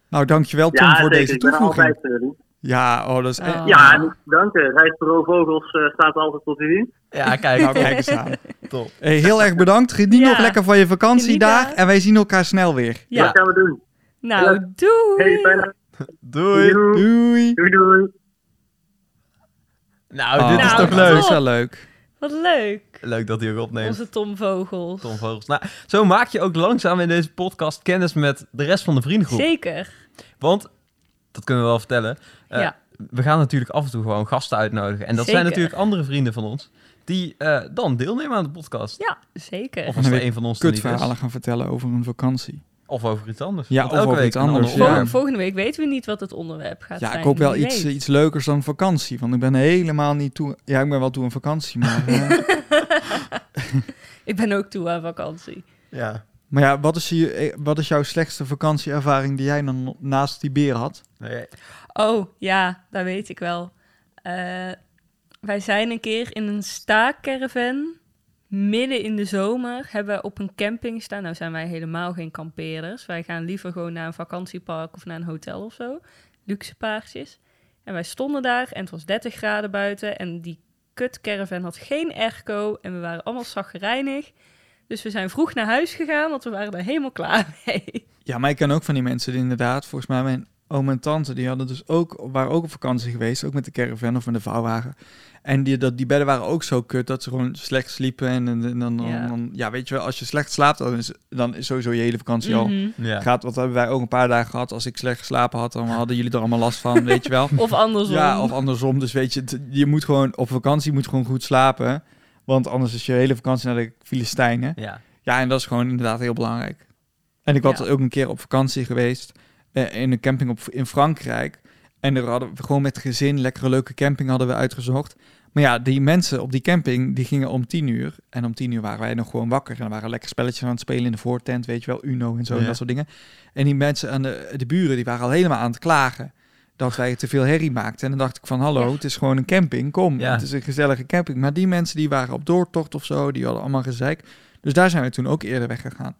Nou, dankjewel Tom ja, voor zeker. deze ik ben toevoeging. altijd doen. Ja, oh, dat is... Oh. Ja, en dank je. Reisbureau Vogels eh, staat altijd tot uw dienst. Ja, kijk. Nou, kijk eens aan. Top. Hey, heel erg bedankt. Geniet Ja. nog lekker van je vakantie Geniet daar. En wij zien elkaar snel weer. Ja. Dat gaan we doen. Nou, doei! Hey. Doei. Doei. Doei. Doei, doei. Nou, Oh, dit is Nou, toch Dat leuk? is wel leuk. Wat leuk. Leuk dat hij ook opneemt. Onze Tom Vogels. Tom Vogels. Nou, zo maak je ook langzaam in deze podcast kennis met de rest van de vriendengroep. Zeker. Want, dat kunnen we wel vertellen, eh, Ja. we gaan natuurlijk af en toe gewoon gasten uitnodigen. En dat zijn natuurlijk andere vrienden van ons, die eh, dan deelnemen aan de podcast. Ja, zeker. Of als er een van ons er. Kutverhalen gaan vertellen over een vakantie. Of over iets anders. Ja, Want of over iets anders, ander ja. Volgende week weten we niet wat het onderwerp gaat Ja, zijn. ik hoop wel iets, weet. iets leukers dan vakantie. Want ik ben helemaal niet toe... Ja, ik ben wel toe aan vakantie, maar... eh, Ik ben ook toe aan vakantie. Ja. maar ja, wat is, je, eh, wat is jouw slechtste vakantieervaring die jij dan naast die beer had? Nee. Oh, ja, dat weet ik wel. Eh, wij zijn een keer in een staakcaravan, midden in de zomer, hebben we op een camping staan. Nou zijn wij helemaal geen kampeerders. Wij gaan liever gewoon naar een vakantiepark of naar een hotel of zo. Luxe paardjes. En wij stonden daar en het was 30 graden buiten en die kutcaravan had geen airco en we waren allemaal zaggerijnig. Dus we zijn vroeg naar huis gegaan, want we waren er helemaal klaar mee. Ja, maar ik ken ook van die mensen die inderdaad... Volgens mij mijn oom en tante, die hadden dus ook... waren ook op vakantie geweest, ook met de caravan of met de vouwwagen. En die, dat, die bedden waren ook zo kut dat ze gewoon slecht sliepen. En, en, en dan, dan, Ja. dan- ja, weet je wel, als je slecht slaapt, dan is, dan is sowieso je hele vakantie al... Mhm. Ja. Gaat, wat hebben wij ook een paar dagen gehad. Als ik slecht geslapen had, dan hadden jullie er allemaal last van, weet je wel. Of andersom. Ja, of andersom. Dus weet je, je moet gewoon op vakantie moet gewoon goed slapen. Want anders is je hele vakantie naar de Filistijnen. Ja. Ja, en dat is gewoon inderdaad heel belangrijk. En ik was Ja. ook een keer op vakantie geweest eh, in een camping op, in Frankrijk. En daar hadden we gewoon met gezin lekkere leuke camping hadden we uitgezocht. Maar ja, die mensen op die camping, die gingen om tien uur. En om tien uur waren wij nog gewoon wakker. En dan waren lekker spelletjes aan het spelen in de voortent, weet je wel, Uno en zo en dat soort dingen. En die mensen aan de, de buren, die waren al helemaal aan het klagen. Dat wij te veel herrie maakten. En dan dacht ik van, hallo, het is gewoon een camping, kom. Ja. Het is een gezellige camping. Maar die mensen, die waren op doortocht of zo, die hadden allemaal gezeik. Dus daar zijn we toen ook eerder weggegaan.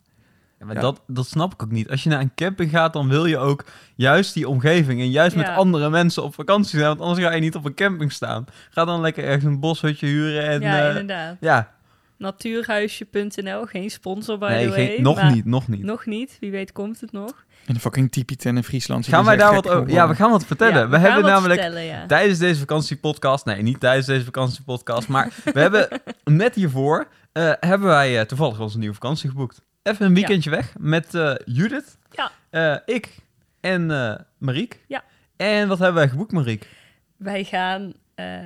Ja, maar Ja. Dat, dat snap ik ook niet. Als je naar een camping gaat, dan wil je ook juist die omgeving en juist met andere mensen op vakantie zijn. Want anders ga je niet op een camping staan. Ga dan lekker ergens een boshutje huren en... ja, eh, inderdaad. ja, Natuurhuisje.nl, geen sponsor by nee, the way. geen, nog maar niet, nog niet. Nog niet, wie weet komt het nog. In de fucking tipi-tent in Friesland. Gaan wij daar wat over... Ja, we gaan wat vertellen. Ja, we hebben namelijk vertellen, ja. tijdens deze vakantiepodcast... Nee, niet tijdens deze vakantiepodcast, maar we hebben net hiervoor... eh, hebben wij eh, toevallig onze nieuwe vakantie geboekt. Even een weekendje weg met eh, Judith, Ja. eh, ik en eh Mariek. Ja. En wat hebben wij geboekt, Mariek? Wij gaan eh,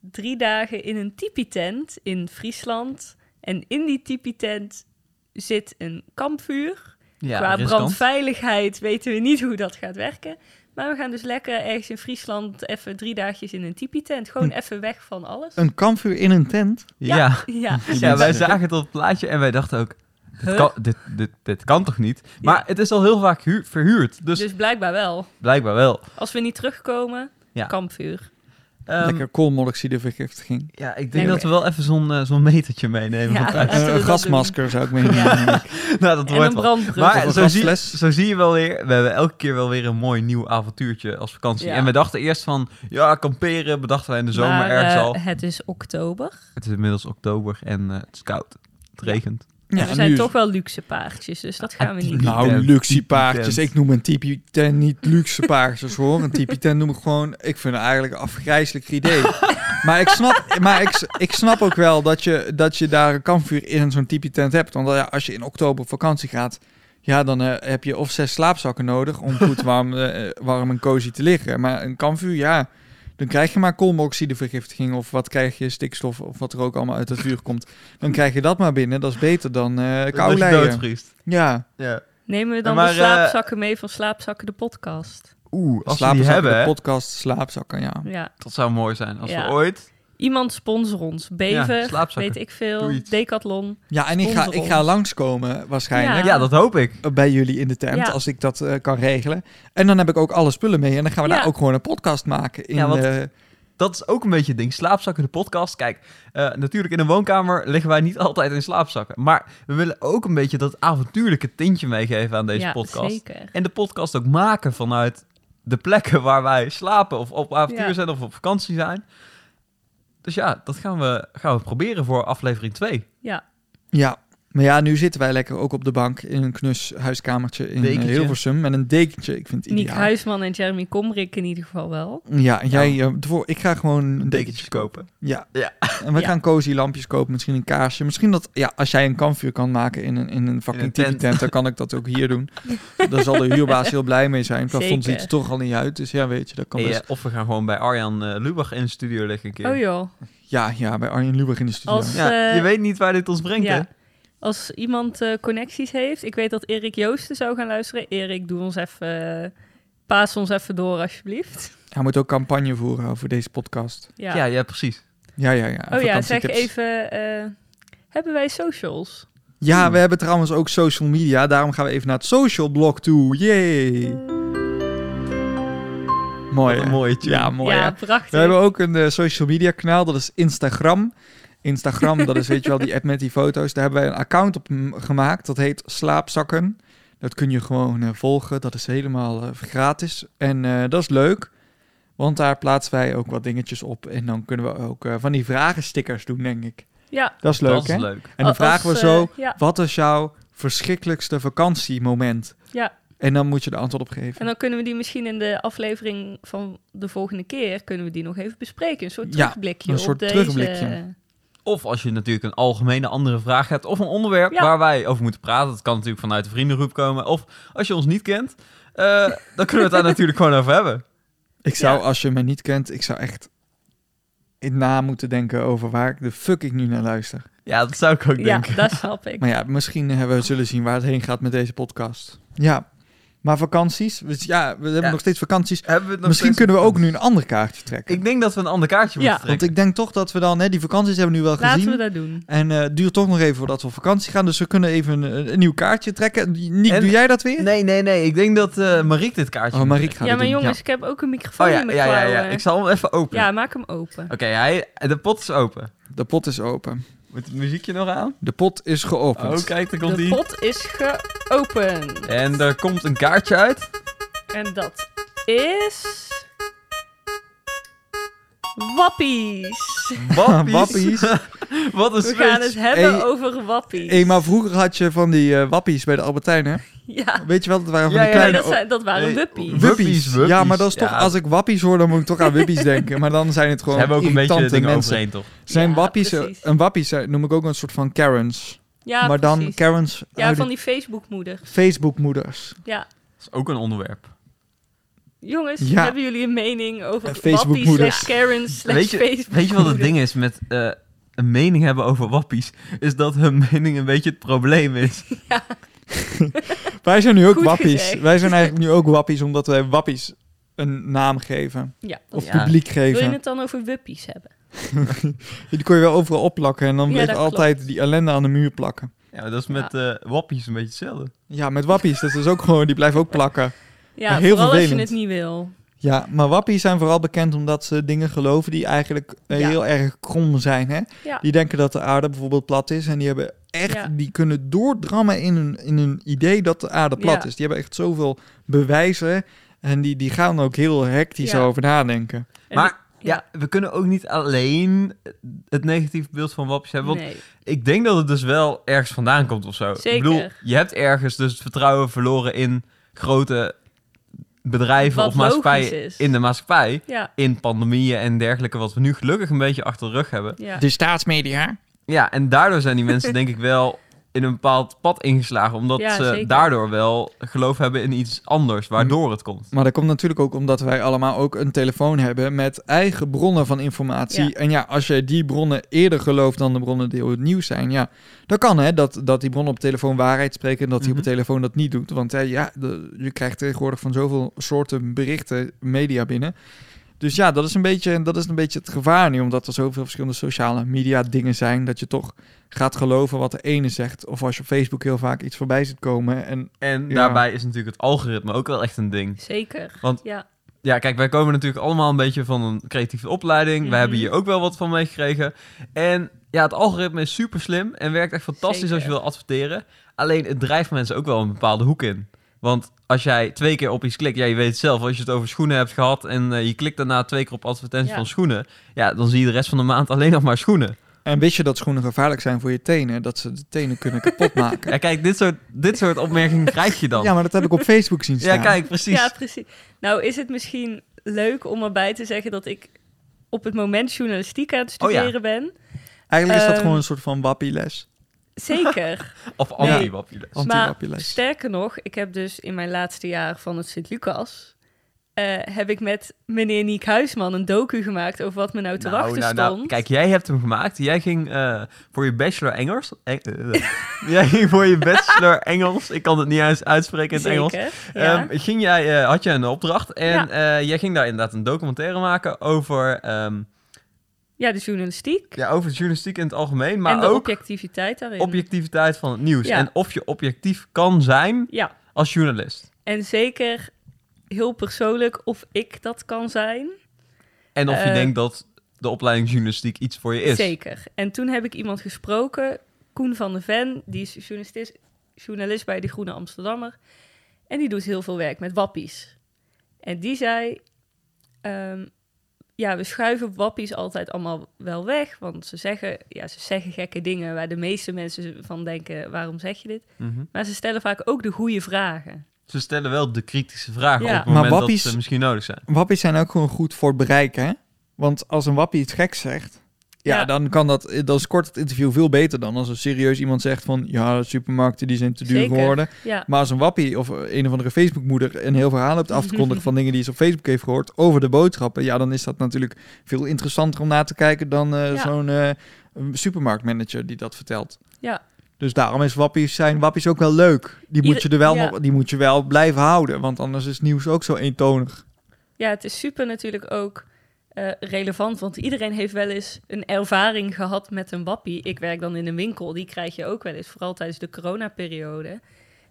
drie dagen in een tipi-tent in Friesland. En in die tipi-tent zit een kampvuur. Ja, Qua riskant. brandveiligheid weten we niet hoe dat gaat werken. Maar we gaan dus lekker ergens in Friesland even drie dagjes in een tipi-tent. Gewoon Hm. even weg van alles. Een kampvuur in een tent? Ja. Ja. Ja. Ja, wij zagen het op het plaatje en wij dachten ook... Dit, kan, dit, dit, dit kan toch niet? Maar Ja. het is al heel vaak hu- verhuurd, dus, dus blijkbaar wel. blijkbaar wel. Als we niet terugkomen, Ja. kampvuur. Ehm, Lekker koolmonoxidevergiftiging. Ja, ik denk Nee, dat we wel even zo'n eh, zo'n metertje meenemen. Ja. van we Eh, een gasmasker zou ik meenemen. Ja. nou, dat En wordt een wel. Maar zo een zie, gasfles. zo zie je wel weer, we hebben elke keer wel weer een mooi nieuw avontuurtje als vakantie. Ja. En we dachten eerst van, ja, kamperen, bedachten wij in de zomer Maar, ergens eh, al. Het is oktober. Het is inmiddels oktober en het is koud. Het regent. Ja, we en zijn nu toch wel luxe paardjes, dus dat gaan we niet doen. Nou, luxe paardjes. Ik noem een tipi tent niet luxe paardjes hoor. Een tipi tent noem ik gewoon... Ik vind het eigenlijk een afgrijzelijk idee. maar ik snap, maar ik, ik snap ook wel dat je, dat je daar een kampvuur in zo'n tipi tent hebt. Want ja, als je in oktober op vakantie gaat... Ja, dan eh, heb je of zes slaapzakken nodig om goed warm, eh, warm en cozy te liggen. Maar een kampvuur, ja, dan krijg je maar koolmonoxidevergiftiging of wat krijg je, stikstof of wat er ook allemaal uit het vuur komt. Dan krijg je dat maar binnen, dat is beter dan eh Dat kou lijden. Ja, Ja. Nemen we dan Maar, de eh, slaapzakken mee van Slaapzakken de podcast? Oeh, als we die slaapzakken, hebben, de hè, podcast, slaapzakken, ja. Ja, dat zou mooi zijn. Als Ja. we ooit Iemand sponsor ons. Ja, slaapzakken. weet ik veel. Decathlon. Ja, en ik ga, ik ga langskomen waarschijnlijk. Ja. Ja, dat hoop ik. Bij jullie in de tent, Ja. als ik dat eh, kan regelen. En dan heb ik ook alle spullen mee. En dan gaan we Ja. daar ook gewoon een podcast maken. In, Ja, want- eh, Dat is ook een beetje het ding. Slaapzakken, de podcast. Kijk, eh, natuurlijk in een woonkamer liggen wij niet altijd in slaapzakken. Maar we willen ook een beetje dat avontuurlijke tintje meegeven aan deze ja, podcast. zeker. En de podcast ook maken vanuit de plekken waar wij slapen of op avontuur Ja. zijn of op vakantie zijn. Dus ja, dat gaan we, gaan we proberen voor aflevering 2. Ja, ja, maar ja, nu zitten wij lekker ook op de bank in een knus huiskamertje in eh, Dekentje. Hilversum. Met een dekentje. Ik vind het Niek ideaal. Huisman en Jeremy Komrik in ieder geval wel. Ja, en jij, eh, ervoor- ik ga gewoon een dekentje kopen. Ja. Ja. En we Ja. gaan cozy lampjes kopen, misschien een kaarsje. Misschien dat, ja, als jij een kampvuur kan maken in een, in een fucking een tent. dan kan ik dat ook hier doen. Daar zal de huurbaas heel blij mee zijn. Plafond Zeker. ziet er toch al niet uit, dus ja, weet je, dat kan Eh, best. of we gaan gewoon bij Arjan eh, Lubach in de studio liggen een keer. Oh joh. Ja, ja, bij Arjen Lubach in de studio. Als- Ja, Eh, je weet niet waar dit ons brengt, hè? Als iemand eh, connecties heeft. Ik weet dat Erik Joosten zou gaan luisteren. Erik, doe ons even... eh, paas ons even door, alsjeblieft. Hij moet ook campagne voeren over deze podcast. Ja. Ja, ja, precies. Ja, ja, ja. oh ja, zeg even... eh, hebben wij socials? Ja, we hebben trouwens ook social media. Daarom gaan we even naar het social blog toe. Yay! Mooi, tune. Ja, mooi, ja, prachtig. We hebben ook een eh, social media kanaal, dat is Instagram. Instagram, dat is weet je wel, die app met die foto's. Daar hebben wij een account op gemaakt, dat heet Slaapzakken. Dat kun je gewoon eh, volgen, dat is helemaal eh, gratis. En eh, dat is leuk, want daar plaatsen wij ook wat dingetjes op. En dan kunnen we ook eh, van die vragenstickers doen, denk ik. Ja. Dat is leuk, dat is leuk. En dan als, vragen we zo, ja, wat is jouw verschrikkelijkste vakantiemoment? ja, En dan moet je de antwoord op geven. en dan kunnen we die misschien in de aflevering van de volgende keer... kunnen we die nog even bespreken. Een soort Ja, terugblikje een op soort deze... Of als je natuurlijk een algemene andere vraag hebt of een onderwerp Ja. waar wij over moeten praten. Dat kan natuurlijk vanuit de vriendengroep komen. Of als je ons niet kent, eh, dan kunnen we het daar natuurlijk gewoon over hebben. Ik zou, Ja. als je me niet kent, ik zou echt in na moeten denken over waar ik de fuck ik nu naar luister. Ja, dat zou ik ook Ja, denken. dat snap ik. Maar ja, misschien hebben we zullen zien waar het heen gaat met deze podcast. Ja, maar vakanties? Dus ja, we hebben Ja. nog steeds vakanties. Hebben we het nog Misschien steeds kunnen we ook nu een ander kaartje trekken. Ik denk dat we een ander kaartje Ja. moeten Want trekken. ik denk toch dat we dan, hè, die vakanties hebben we nu wel Laten gezien. we dat doen. En eh, het duurt toch nog even voordat we op vakantie gaan. Dus we kunnen even een, een nieuw kaartje trekken. Niek, En- doe jij dat weer? Nee, nee, nee. Ik denk dat eh Mariek dit kaartje Oh, Mariek gaat Ja, het maar doen. jongens, ik heb ook een microfoon Oh ja, in mijn ja, ja, ja. Ik zal hem even openen. Ja, maak hem open. Oké, hij, de pot is open. De pot is open. Moet het muziekje nog aan? De pot is geopend. Oh, kijk, daar komt De hij. pot is geopend. En er komt een kaartje uit. En dat is... Wappies. Wappies. Wappies. Wat een We gaan het hebben Hey, over wappies. Hé, maar vroeger had je van die eh, wappies bij de Albertijn, hè? Ja, Weet je wel, dat waren van Ja, die ja, kleine... dat, zijn, dat waren Nee, wuppies. wup- Wuppies. Wuppies, wuppies. Ja, maar dat is toch, Ja. als ik wappies hoor, dan moet ik toch aan wuppies denken. Maar dan zijn het Ze gewoon hebben ook een beetje dingen mensen. toch? Zijn Ja, wappies, eh, precies. een wappies eh, noem ik ook een soort van Karens. Ja, maar dan precies. Karens Ja, uit van die Facebook-moeders. Facebook-moeders. Ja. Dat is ook een onderwerp. Jongens, Ja. hebben jullie een mening over wappies slash Karens slash Weet je, Facebook weet je wat het ding is met eh, een mening hebben over wappies? Is dat hun mening een beetje het probleem is. Wij zijn nu ook Goed wappies. gezegd. Wij zijn eigenlijk nu ook wappies, omdat wij wappies een naam geven. Ja. Of Ja. publiek Wil je geven. het dan over wuppies hebben? Die kon je wel overal opplakken en dan Ja, bleef altijd die ellende aan de muur plakken. Ja, maar dat is met eh, wappies een beetje hetzelfde. Ja, met wappies, dat is ook gewoon, die blijven ook plakken. Ja, Maar heel vooral als je het niet wil. Ja, maar wappies zijn vooral bekend omdat ze dingen geloven die eigenlijk eh, Ja. heel erg krom zijn. Hè? Ja. Die denken dat de aarde bijvoorbeeld plat is en die hebben echt, Ja. die kunnen doordrammen in hun, in hun idee dat de aarde plat Ja. is. Die hebben echt zoveel bewijzen en die, die gaan ook heel hectisch Ja. over nadenken. En maar die- ja. we kunnen ook niet alleen het negatief beeld van wappies hebben. Want nee. ik denk dat het dus wel ergens vandaan komt of zo. Zeker. Ik bedoel, je hebt ergens dus het vertrouwen verloren in grote bedrijven Wat of maatschappijen is. in de maatschappij. Ja, In pandemieën en dergelijke, wat we nu gelukkig een beetje achter de rug hebben. ja. De staatsmedia. Ja, en daardoor zijn die mensen denk ik wel in een bepaald pad ingeslagen. Omdat Ja, ze zeker. daardoor wel geloof hebben in iets anders, waardoor het komt. Maar dat komt natuurlijk ook omdat wij allemaal ook een telefoon hebben met eigen bronnen van informatie. Ja. En ja, als je die bronnen eerder gelooft dan de bronnen die op het nieuws zijn, ja, dan kan hè, dat, dat die bronnen op de telefoon waarheid spreken en dat die op de Mhm. telefoon dat niet doet. Want hè, ja, de- je krijgt tegenwoordig van zoveel soorten berichten, media binnen. Dus ja, dat is, een beetje, dat is een beetje het gevaar nu, omdat er zoveel verschillende sociale media dingen zijn, dat je toch gaat geloven wat de ene zegt. Of als je op Facebook heel vaak iets voorbij ziet komen. En En Ja. daarbij is natuurlijk het algoritme ook wel echt een ding. Zeker. Want- ja. Ja, kijk, wij komen natuurlijk allemaal een beetje van een creatieve opleiding. Mhm. Wij hebben hier ook wel wat van meegekregen. En ja, het algoritme is super slim en werkt echt fantastisch als je wil adverteren. Alleen het drijft mensen ook wel een bepaalde hoek in. Want als jij twee keer op iets klikt, ja, je weet het zelf, als je het over schoenen hebt gehad en eh, je klikt daarna twee keer op advertentie Ja. van schoenen, ja, dan zie je de rest van de maand alleen nog maar schoenen. En wist je dat schoenen gevaarlijk zijn voor je tenen? Dat ze de tenen kunnen kapot maken. Ja, kijk, dit soort, dit soort opmerkingen krijg je dan. Ja, maar dat heb ik op Facebook zien staan. Ja, kijk, precies. ja, precies. Nou, is het misschien leuk om erbij te zeggen dat ik op het moment journalistiek aan het Oh ja. studeren ben? Eigenlijk is dat Ehm, gewoon een soort van wappieles. Zeker. Of anti-wappieles. maar sterker nog, ik heb dus in mijn laatste jaar van het Sint-Lucas... eh, heb ik met meneer Niek Huisman een docu gemaakt over wat me nou te wachten nou, stond. nou, kijk, jij hebt hem gemaakt. Jij ging eh, voor je bachelor Engels. Eng- eh, jij ging voor je bachelor Engels. Ik kan het niet eens uitspreken in het Engels. Ja. Ehm, ging jij, had jij een opdracht en Ja. eh, jij ging daar inderdaad een documentaire maken over, ehm, ja, de journalistiek ja, over journalistiek in het algemeen, maar en de ook objectiviteit daarin. objectiviteit van het nieuws. Ja. En of je objectief kan zijn ja, als journalist. en zeker heel persoonlijk of ik dat kan zijn. En of je Eh, denkt dat de opleiding journalistiek iets voor je is. Zeker. En toen heb ik iemand gesproken, Koen van de Ven, die is journalist, journalist bij de Groene Amsterdammer. En die doet heel veel werk met wappies. En die zei, ehm, ja, we schuiven wappies altijd allemaal wel weg. Want ze zeggen, ja, ze zeggen gekke dingen waar de meeste mensen van denken, waarom zeg je dit? Mhm. Maar ze stellen vaak ook de goede vragen. Ze stellen wel de kritische vragen Ja. op het Maar moment wappies- dat ze misschien nodig zijn. Wappies zijn ook gewoon goed voor het bereik, hè? Want als een wappie iets geks zegt, ja, Ja. dan kan dat, dan scoort het interview veel beter dan als een serieus iemand zegt van, ja, supermarkten die zijn te duur Zeker. geworden. Ja, Maar als een wappie of een of andere Facebookmoeder een heel verhaal hebt af te kondigen van dingen die ze op Facebook heeft gehoord over de boodschappen, ja, dan is dat natuurlijk veel interessanter om na te kijken dan eh, Ja. zo'n eh, supermarktmanager die dat vertelt. ja. Dus daarom is wappies, zijn wappies ook wel leuk. Die moet je er wel, nog- die moet je wel blijven houden, want anders is nieuws ook zo eentonig. Ja, het is super natuurlijk ook eh, relevant, want iedereen heeft wel eens een ervaring gehad met een wappie. Ik werk dan in een winkel, die krijg je ook wel eens, vooral tijdens de coronaperiode.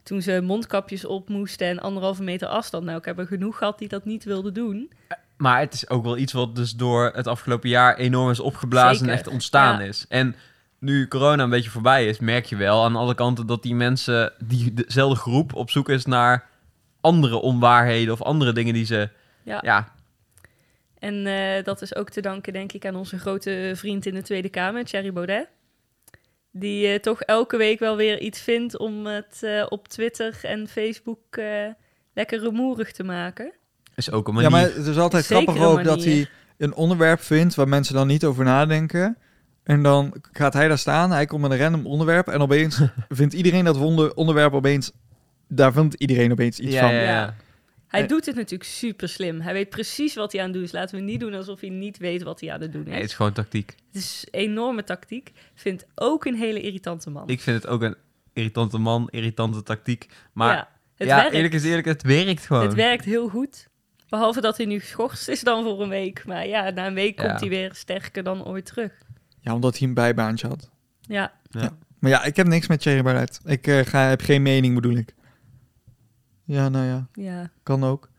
Toen ze mondkapjes op moesten en anderhalve meter afstand. Nou, ik heb er genoeg gehad die dat niet wilden doen. Maar het is ook wel iets wat dus door het afgelopen jaar enorm is opgeblazen Zeker, en echt ontstaan ja. is. En nu corona een beetje voorbij is, merk je wel aan alle kanten dat die mensen, die dezelfde groep, op zoek is naar andere onwaarheden of andere dingen die ze... Ja. Ja, En eh, dat is ook te danken, denk ik, aan onze grote vriend in de Tweede Kamer, Thierry Baudet. Die eh, toch elke week wel weer iets vindt om het eh, op Twitter en Facebook eh, lekker rumoerig te maken. is ook een Ja, manier. maar het is altijd grappig ook dat hij een onderwerp vindt waar mensen dan niet over nadenken. En dan gaat hij daar staan, hij komt met een random onderwerp en opeens vindt iedereen dat wonder- onderwerp opeens, daar vindt iedereen opeens iets ja, van. ja, ja. Ja. Hij Eh. doet het natuurlijk super slim. Hij weet precies wat hij aan het doen is. Laten we niet doen alsof hij niet weet wat hij aan het doen Nee, is. het is gewoon tactiek. Het is enorme tactiek. Vindt ook een hele irritante man. Ik vind het ook een irritante man, irritante tactiek. Maar ja, het ja, werkt. eerlijk is eerlijk, het werkt gewoon. Het werkt heel goed. Behalve dat hij nu geschorst is dan voor een week. Maar ja, na een week Ja. komt hij weer sterker dan ooit terug. Ja, omdat hij een bijbaantje had. Ja, Maar ja, ik heb niks met Thierry Baudet. Ik eh, ga, heb geen mening, bedoel ik. Ja, nou ja, ja. kan ook.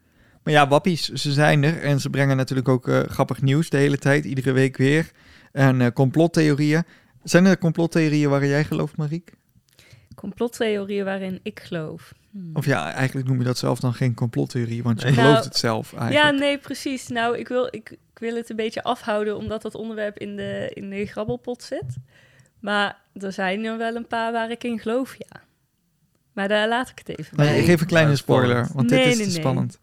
Maar ja, wappies, ze zijn er. En ze brengen natuurlijk ook eh, grappig nieuws de hele tijd, iedere week weer. En eh, complottheorieën. Zijn er complottheorieën waarin jij gelooft, Mariek? Complottheorieën waarin ik geloof. Hmm. Of ja, eigenlijk noem je dat zelf dan geen complottheorie, want je gelooft Nou, het zelf Ja, eigenlijk. nee, precies. Nou, ik wil, ik, ik wil het een beetje afhouden, omdat dat onderwerp in de, in de grabbelpot zit. Maar er zijn er wel een paar waar ik in geloof, ja. Maar daar laat ik het even Nee, bij. ik geef een kleine spoiler, want dit is nee, te nee. spannend.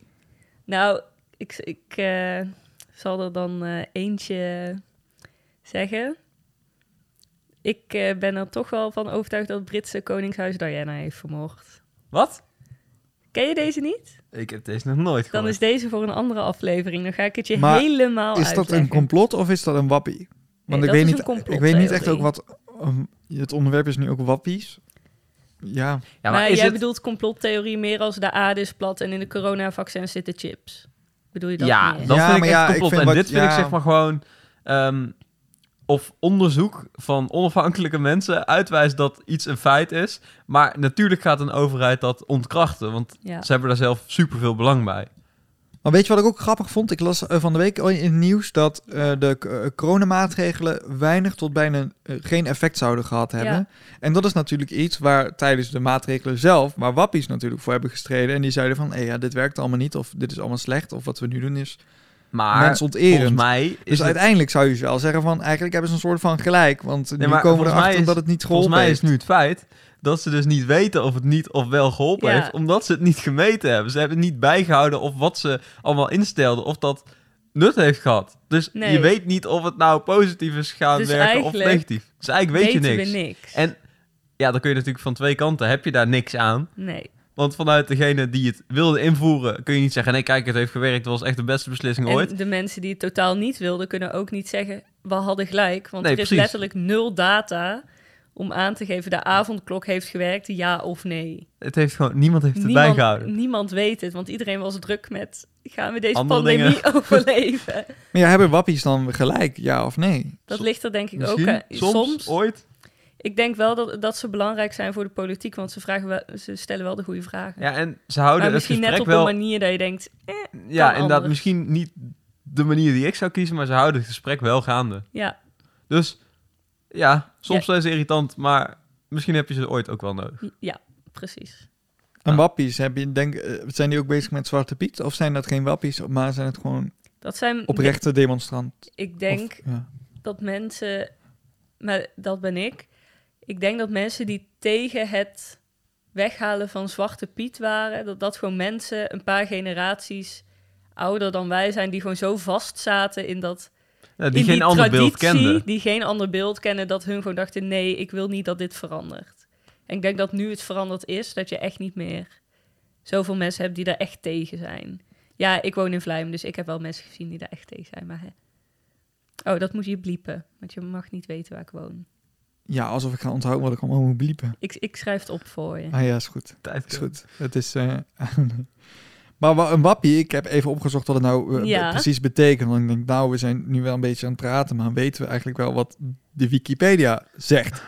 Nou, ik, ik eh, zal er dan eh, eentje zeggen. Ik eh, ben er toch wel van overtuigd dat het Britse Koningshuis Diana heeft vermoord. Wat? Ken je deze niet? Ik heb deze nog nooit Dan gehoord. is deze voor een andere aflevering. Dan ga ik het je Maar helemaal Is dat uitleggen. een complot of is dat een wappie? Want ik, weet is niet, ik weet niet echt ook wat... um, het onderwerp is nu ook wappies. Ja, Ja, maar is jij het... bedoelt complottheorie meer als de aarde is plat en in de coronavaccins zitten chips. Bedoel je dat ja, meer? dat Ja, vind ik maar echt ja, ik complot. vind en wat- dit vind ik zeg maar gewoon... ehm, of onderzoek van onafhankelijke mensen uitwijst dat iets een feit is. Maar natuurlijk gaat een overheid dat ontkrachten. Want Ja. ze hebben daar zelf superveel belang bij. Maar weet je wat ik ook grappig vond? Ik las eh, van de week al in het nieuws dat eh, de eh, coronamaatregelen weinig tot bijna geen effect zouden gehad hebben. Ja. En dat is natuurlijk iets waar tijdens de maatregelen zelf, waar wappies natuurlijk voor hebben gestreden. En die zeiden van, hé ja, dit werkt allemaal niet, of dit is allemaal slecht, of wat we nu doen is Maar mensonterend. volgens mij is Dus het- uiteindelijk zou je wel zeggen van, eigenlijk hebben ze een soort van gelijk. Want nu maar komen we volgens erachter mij is- dat het niet Volgens geholpen mij is nu het feit dat ze dus niet weten of het niet of wel geholpen Ja. heeft, omdat ze het niet gemeten hebben. Ze hebben niet bijgehouden of wat ze allemaal instelden, of dat nut heeft gehad. Dus Nee. je weet niet of het nou positief is gaan Dus werken of negatief. Dus eigenlijk weet je niks. niks. En ja, dan kun je natuurlijk van twee kanten, heb je daar niks aan. Nee. Want vanuit degene die het wilde invoeren, kun je niet zeggen, nee kijk, het heeft gewerkt, het was echt de beste beslissing ooit. En de mensen die het totaal niet wilden, kunnen ook niet zeggen, we hadden gelijk. Want Nee, er is precies. letterlijk nul data om aan te geven, de avondklok heeft gewerkt, ja of nee. Het heeft gewoon, niemand heeft het Niemand, bijgehouden. niemand weet het, want iedereen was druk met, gaan we deze Andere pandemie overleven? Maar ja, hebben wappies dan gelijk, ja of nee? Dat ligt er denk ik Misschien, ook aan. soms, ooit. Ik denk wel dat, dat ze belangrijk zijn voor de politiek, want ze, vragen wel, ze stellen wel de goede vragen. Ja, en ze houden maar het misschien net op wel... een manier dat je denkt, eh, Ja, inderdaad, anders. misschien niet de manier die ik zou kiezen, maar ze houden het gesprek wel gaande. ja, Dus ja, soms zijn ze irritant, maar misschien heb je ze ooit ook wel nodig. ja, precies. En wappies, heb je, denk, eh, zijn die ook bezig met Zwarte Piet? Of zijn dat geen wappies, maar zijn het gewoon Dat zijn, oprechte demonstranten? ik denk Of- ja. dat mensen, maar dat ben ik. Ik denk dat mensen die tegen het weghalen van Zwarte Piet waren, dat dat gewoon mensen een paar generaties ouder dan wij zijn, die gewoon zo vast zaten in dat. Ja, die in geen ander beeld kenden. Die geen ander beeld kennen, dat hun gewoon dachten: nee, ik wil niet dat dit verandert. En ik denk dat nu het veranderd is, dat je echt niet meer zoveel mensen hebt die daar echt tegen zijn. Ja, ik woon in Vlijmen, dus ik heb wel mensen gezien die daar echt tegen zijn. Maar hè. Oh, dat moet je bliepen, want je mag niet weten waar ik woon. ja, alsof ik ga onthouden wat ik allemaal moet bliepen. Ik, ik schrijf het op voor je. Ah ja, is goed. Tijd Is goed. Het is... eh, maar een wappie, ik heb even opgezocht wat het nou eh, Ja. precies betekent. Want ik denk, nou, we zijn nu wel een beetje aan het praten, maar weten we eigenlijk wel wat de Wikipedia zegt?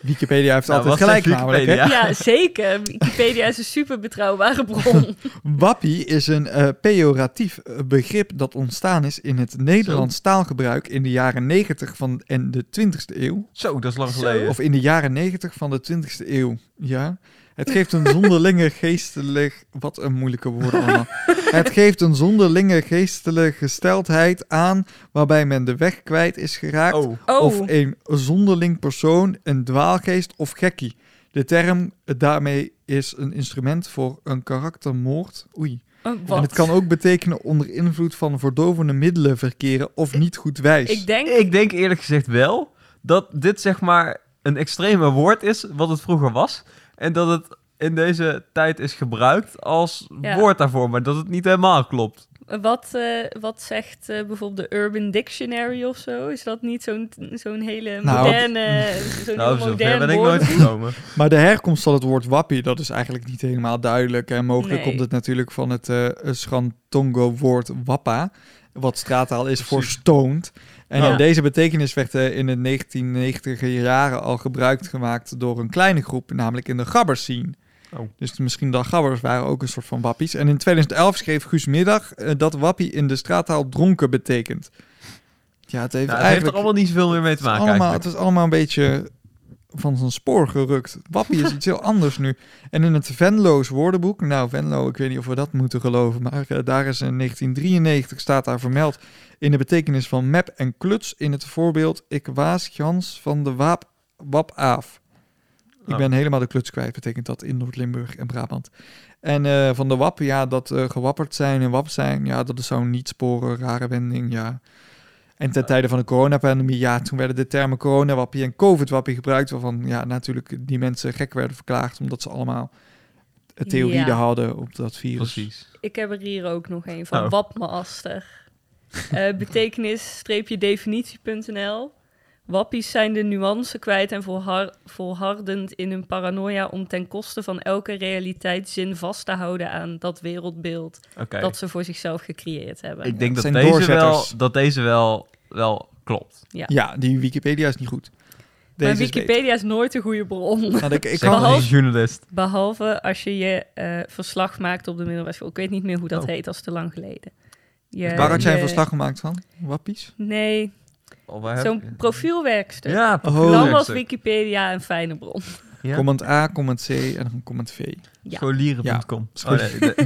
Wikipedia heeft Nou, altijd wat gelijk namelijk. Hè? Ja, zeker. Wikipedia is een super betrouwbare bron. Wappie is een eh, pejoratief eh, begrip dat ontstaan is in het Nederlands taalgebruik in de jaren 90 van en de 20ste eeuw. Zo, dat is lang Zo. geleden. Of in de jaren 90 van de 20ste eeuw. Ja. Het geeft een zonderlinge geestelijk... Wat een moeilijke woorden allemaal. Het geeft een zonderlinge geestelijke gesteldheid aan... waarbij men de weg kwijt is geraakt... Oh, Oh, of een zonderling persoon, een dwaalgeest of gekkie. De term eh, daarmee is een instrument voor een karaktermoord. Oei. oh, En het kan ook betekenen onder invloed van verdovende middelen verkeren of niet goed wijs. Ik denk, ik denk eerlijk gezegd wel dat dit zeg maar een extreme woord is, wat het vroeger was. En dat het in deze tijd is gebruikt als Ja. woord daarvoor, maar dat het niet helemaal klopt. wat, eh, wat zegt eh, bijvoorbeeld de Urban Dictionary of zo? Is dat niet zo'n zo'n hele Nou, moderne, zo'n Nou, heel zover modern ben ik woord? nooit gekomen. Maar de herkomst van het woord wappie, dat is eigenlijk niet helemaal duidelijk. En mogelijk Nee. komt het natuurlijk van het eh Schrantongo-woord wappa, wat straattaal is voor stoned. En Ja. deze betekenis werd eh, in de 1990 jaren al gebruikt gemaakt door een kleine groep, namelijk in de gabbers scene. Oh. Dus misschien de gabbers waren ook een soort van wappies. En in 2011 schreef Guus Middag eh, dat wappie in de straattaal dronken betekent. Ja, het heeft Nou, het heeft er allemaal niet zoveel meer mee te Het maken allemaal, eigenlijk. het is allemaal een beetje van zijn spoor gerukt. Wappie is iets heel anders nu. En in het Venlo's woordenboek, nou Venlo, ik weet niet of we dat moeten geloven, maar eh, daar is in 1993 staat daar vermeld in de betekenis van map en kluts in het voorbeeld ik waas Jans van de waap, wap aaf. Ik Oh. ben helemaal de kluts kwijt, betekent dat in Noord-Limburg en Brabant. En eh, van de wap, ja, dat eh, gewapperd zijn en wap zijn, ja, dat is zo'n niet sporen, rare wending, ja. En ten tijde van de coronapandemie, ja, toen werden de termen coronawappie en covid-wappie gebruikt, waarvan ja, natuurlijk die mensen gek werden verklaard, omdat ze allemaal theorieën Ja. hadden op dat virus. Precies. Ik heb er hier ook nog een van Oh. Wapmaster. Eh betekenis-definitiie.nl Wappies zijn de nuance kwijt en volhar- volhardend in hun paranoia om ten koste van elke realiteitszin vast te houden aan dat wereldbeeld dat ze voor zichzelf gecreëerd hebben. Ik denk dat deze, wel, dat deze wel, wel klopt. Ja, die Wikipedia is niet goed. maar Deze beter. Wikipedia is nooit een goede bron. Nou, ik, ik maar Behalve- als journalist. Behalve als je je eh, verslag maakt op de middelbare school. Ik weet niet meer hoe dat Oh. heet, dat is te lang geleden. Je, Waar had jij een verslag gemaakt van? Wappies? Nee, Oh, zo'n profielwerkstuk. Ja. Dan profielwerkstuk. was Wikipedia een fijne bron. Ja. Comment A, comment C en dan comment V. Ja. Scholieren.com. Ja, Oh,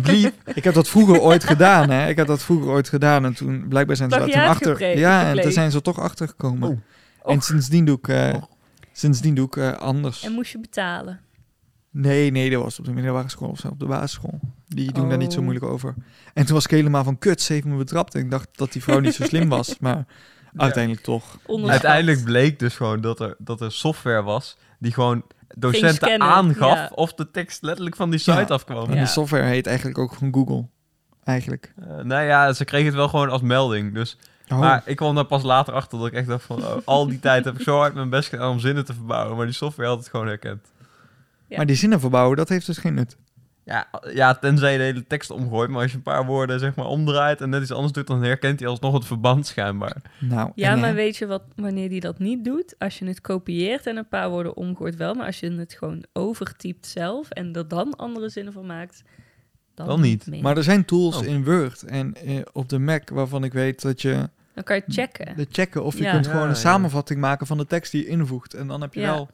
nee. Ik heb dat vroeger ooit gedaan, hè. Ik heb dat vroeger ooit gedaan en toen blijkbaar zijn ze daar toen Plagiaat achter. Ja, en toen zijn ze er toch achter gekomen. Oh. En sindsdien doe ik, eh, sindsdien doe ik eh, anders. En moest je betalen. Nee, nee, dat was op de middelbare school of zo, op de basisschool. Die doen daar niet zo Oh. moeilijk over. En toen was ik helemaal van kut, ze heeft me betrapt. En ik dacht dat die vrouw niet zo slim was, maar uiteindelijk toch. Onderschat. Uiteindelijk bleek dus gewoon dat er, dat er software was die gewoon docenten aangaf ja. of de tekst letterlijk van die site Ja. afkwam. En Ja. die software heet eigenlijk ook gewoon Google. Eigenlijk. Eh, nou ja, ze kregen het wel gewoon als melding. Dus, Oh. Maar ik kwam daar pas later achter dat ik echt dacht van... oh, al die tijd heb ik zo hard mijn best gedaan om zinnen te verbouwen. Maar die software had het gewoon herkend. Ja. Maar die zinnen verbouwen, dat heeft dus geen nut. Ja, ja, tenzij je de hele tekst omgooit. Maar als je een paar woorden zeg maar omdraait en net iets anders doet... dan herkent hij alsnog het verband schijnbaar. Nou, Ja, maar weet je wat, wanneer die dat niet doet? Als je het kopieert en een paar woorden omgooit wel. Maar als je het gewoon overtypt zelf en er dan andere zinnen van maakt... Dan, Dan niet. meer. Maar er zijn tools Oh. in Word en eh, op de Mac waarvan ik weet dat je Dan kan je checken. de checken of je Ja. kunt Ja, gewoon een ja. samenvatting maken van de tekst die je invoegt. En dan heb je Ja. wel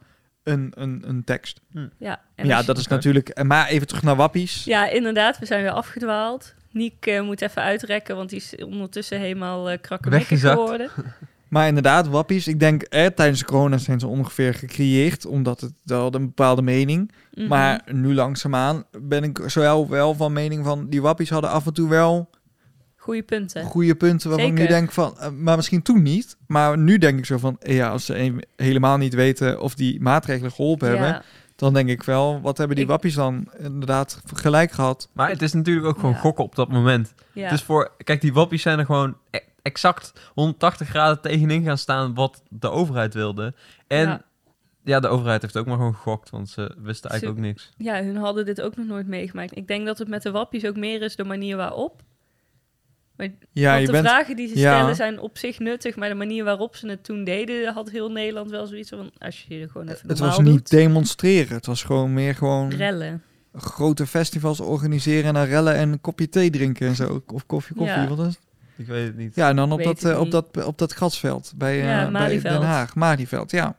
een, een, een tekst. Ja, en ja, je- dat is natuurlijk... en Maar even terug naar Wappies. Ja, inderdaad, we zijn weer afgedwaald. Niek eh, moet even uitrekken, want die is ondertussen helemaal uh, geworden. Maar inderdaad, Wappies. Ik denk, eh, tijdens corona zijn ze ongeveer gecreëerd. Omdat het wel had een bepaalde mening. Mhm. Maar nu langzaamaan ben ik zowel wel van mening van... Die Wappies hadden af en toe wel Goeie punten. goede punten waarvan ik nu Zeker. denk van... eh, maar misschien toen niet. Maar nu denk ik zo van... eh, ja, als ze helemaal niet weten of die maatregelen geholpen hebben... Dan denk ik wel, wat hebben die Ik- wappies dan inderdaad gelijk gehad? Maar het is natuurlijk ook gewoon Ja. gokken op dat moment. ja. Het is voor... Kijk, die wappies zijn er gewoon e- exact 180 graden tegenin gaan staan... wat de overheid wilde. En ja, Ja. de overheid heeft ook maar gewoon gegokt... want ze wisten eigenlijk Ze- ook niks. ja, hun hadden dit ook nog nooit meegemaakt. Ik denk dat het met de wappies ook meer is de manier waarop. Maar, Ja, want je de bent... vragen die ze ja. stellen zijn op zich nuttig, maar de manier waarop ze het toen deden, had heel Nederland wel zoiets van, als je er gewoon even Het was niet doet, demonstreren. Het was gewoon meer gewoon rellen. grote festivals organiseren en dan rellen en een kopje thee drinken en zo. Of koffie, koffie. Ja. Wat is het? Ik weet het niet. Ja, en dan op dat, eh, op, dat, op dat grasveld bij, eh, bij. Den Haag. Malieveld, ja.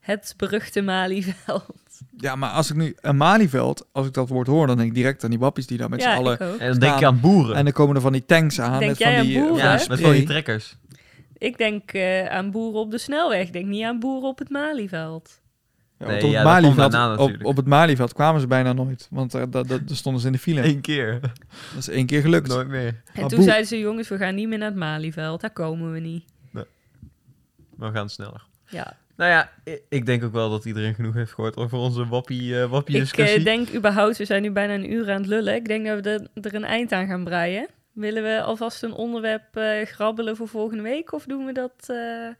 Het beruchte Malieveld. Ja, maar als ik nu een Malieveld, als ik dat woord hoor, dan denk ik direct aan die wappies die daar met ja, z'n allen... En dan denk je aan boeren. En dan komen er van die tanks aan. Denk met jij van aan die, boeren? ja, met van die trekkers. Ik denk eh, aan boeren op de snelweg. Ik denk niet aan boeren op het Malieveld. Ja, Nee, op, ja, Malieveld, daarna op, op het Malieveld kwamen ze bijna nooit. Want daar, daar, stonden ze in de file. Eén keer. Dat is één keer gelukt. Nooit meer. En Maar toen boe- zeiden ze, jongens, we gaan niet meer naar het Malieveld. Daar komen we niet. We gaan sneller. Ja. Nou ja, ik denk ook wel dat iedereen genoeg heeft gehoord over onze wappie, eh wappie Ik eh, denk überhaupt, we zijn nu bijna een uur aan het lullen. Ik denk dat we er, er een eind aan gaan breien. Willen we alvast een onderwerp eh, grabbelen voor volgende week? Of doen we dat eh,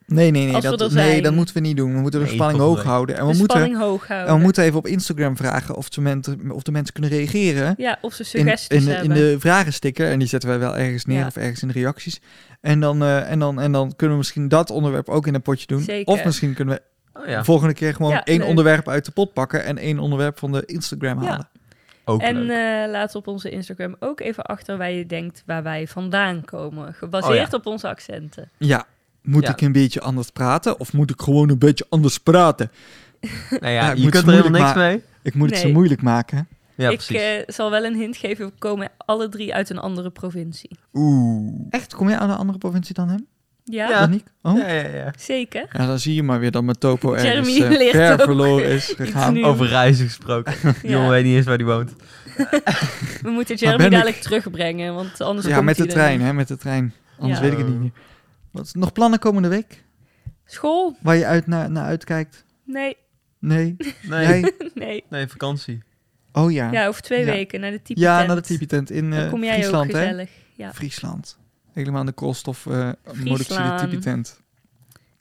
Nee, nee, nee. Als we Dat, nee, dat moeten we niet doen. We moeten de Nee, spanning hoog de- houden. En de we moeten, spanning hoog en houden? we moeten even op Instagram vragen of, de mensen, of de mensen kunnen reageren. Ja, of ze In, suggesties in, de, in hebben. de vragensticker. En die zetten wij wel ergens neer Ja. of ergens in de reacties. En dan, eh, en, dan, en dan kunnen we misschien dat onderwerp ook in een potje doen. Zeker. Of misschien kunnen we Oh ja, volgende keer gewoon Ja, één leuk. onderwerp uit de pot pakken. En één onderwerp van de Instagram Ja. Ook En leuk. eh, laat op onze Instagram ook even achter waar je denkt waar wij vandaan komen. Gebaseerd Oh op onze accenten. Ja. Moet Ja. ik een beetje anders praten? Of moet ik gewoon een beetje anders praten? nou ja, je moet kunt er helemaal niks mee. Ik moet het zo moeilijk maken. Ja, ik eh, zal wel een hint geven, we komen alle drie uit een andere provincie. Oeh. Echt? Kom jij aan een andere provincie dan hem? Ja? Oh? Ja, ja, ja. zeker. Ja, dan zie je maar weer dat mijn topo ergens Jeremy leert ver ook verloren is gegaan. Over reizen gesproken. Die Ja. jongen weet niet eens waar die woont. We moeten Jeremy ik- dadelijk terugbrengen, want anders Ja, komt met de trein, hè, met de trein. Anders Ja. weet ik het niet meer. Wat nog plannen komende week? School? Waar je uit naar, naar uitkijkt? Nee, Nee? Nee, Jij? nee. nee vakantie. Oh ja. Ja, over twee Ja. weken naar de type Ja, naar de Tipi-tent in eh, kom jij Friesland, ook hè? gezellig. Ja. Friesland. Helemaal aan de koolstof uh, Friesland. Tipi-tent.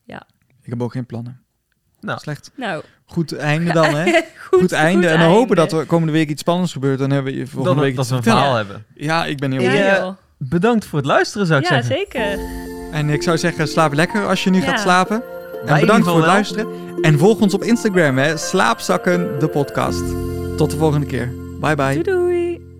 Ja. Ik heb ook geen plannen. Nou. Slecht. Nou, Goed einde dan, hè? goed, Goed, einde. en dan einde. hopen dat er komende week iets spannends gebeurt. Dan hebben we je volgende week dat iets we een te vertellen. verhaal hebben. Ja, ik ben heel Ja. Ja. Bedankt voor het luisteren, zou ik ja zeggen. zeker. En ik zou zeggen, slaap lekker als je nu Ja. gaat slapen. En bedankt voor het wel. luisteren. En volg ons op Instagram, hè. Slaapzakken, de podcast. Tot de volgende keer. Bye bye. Doei doei.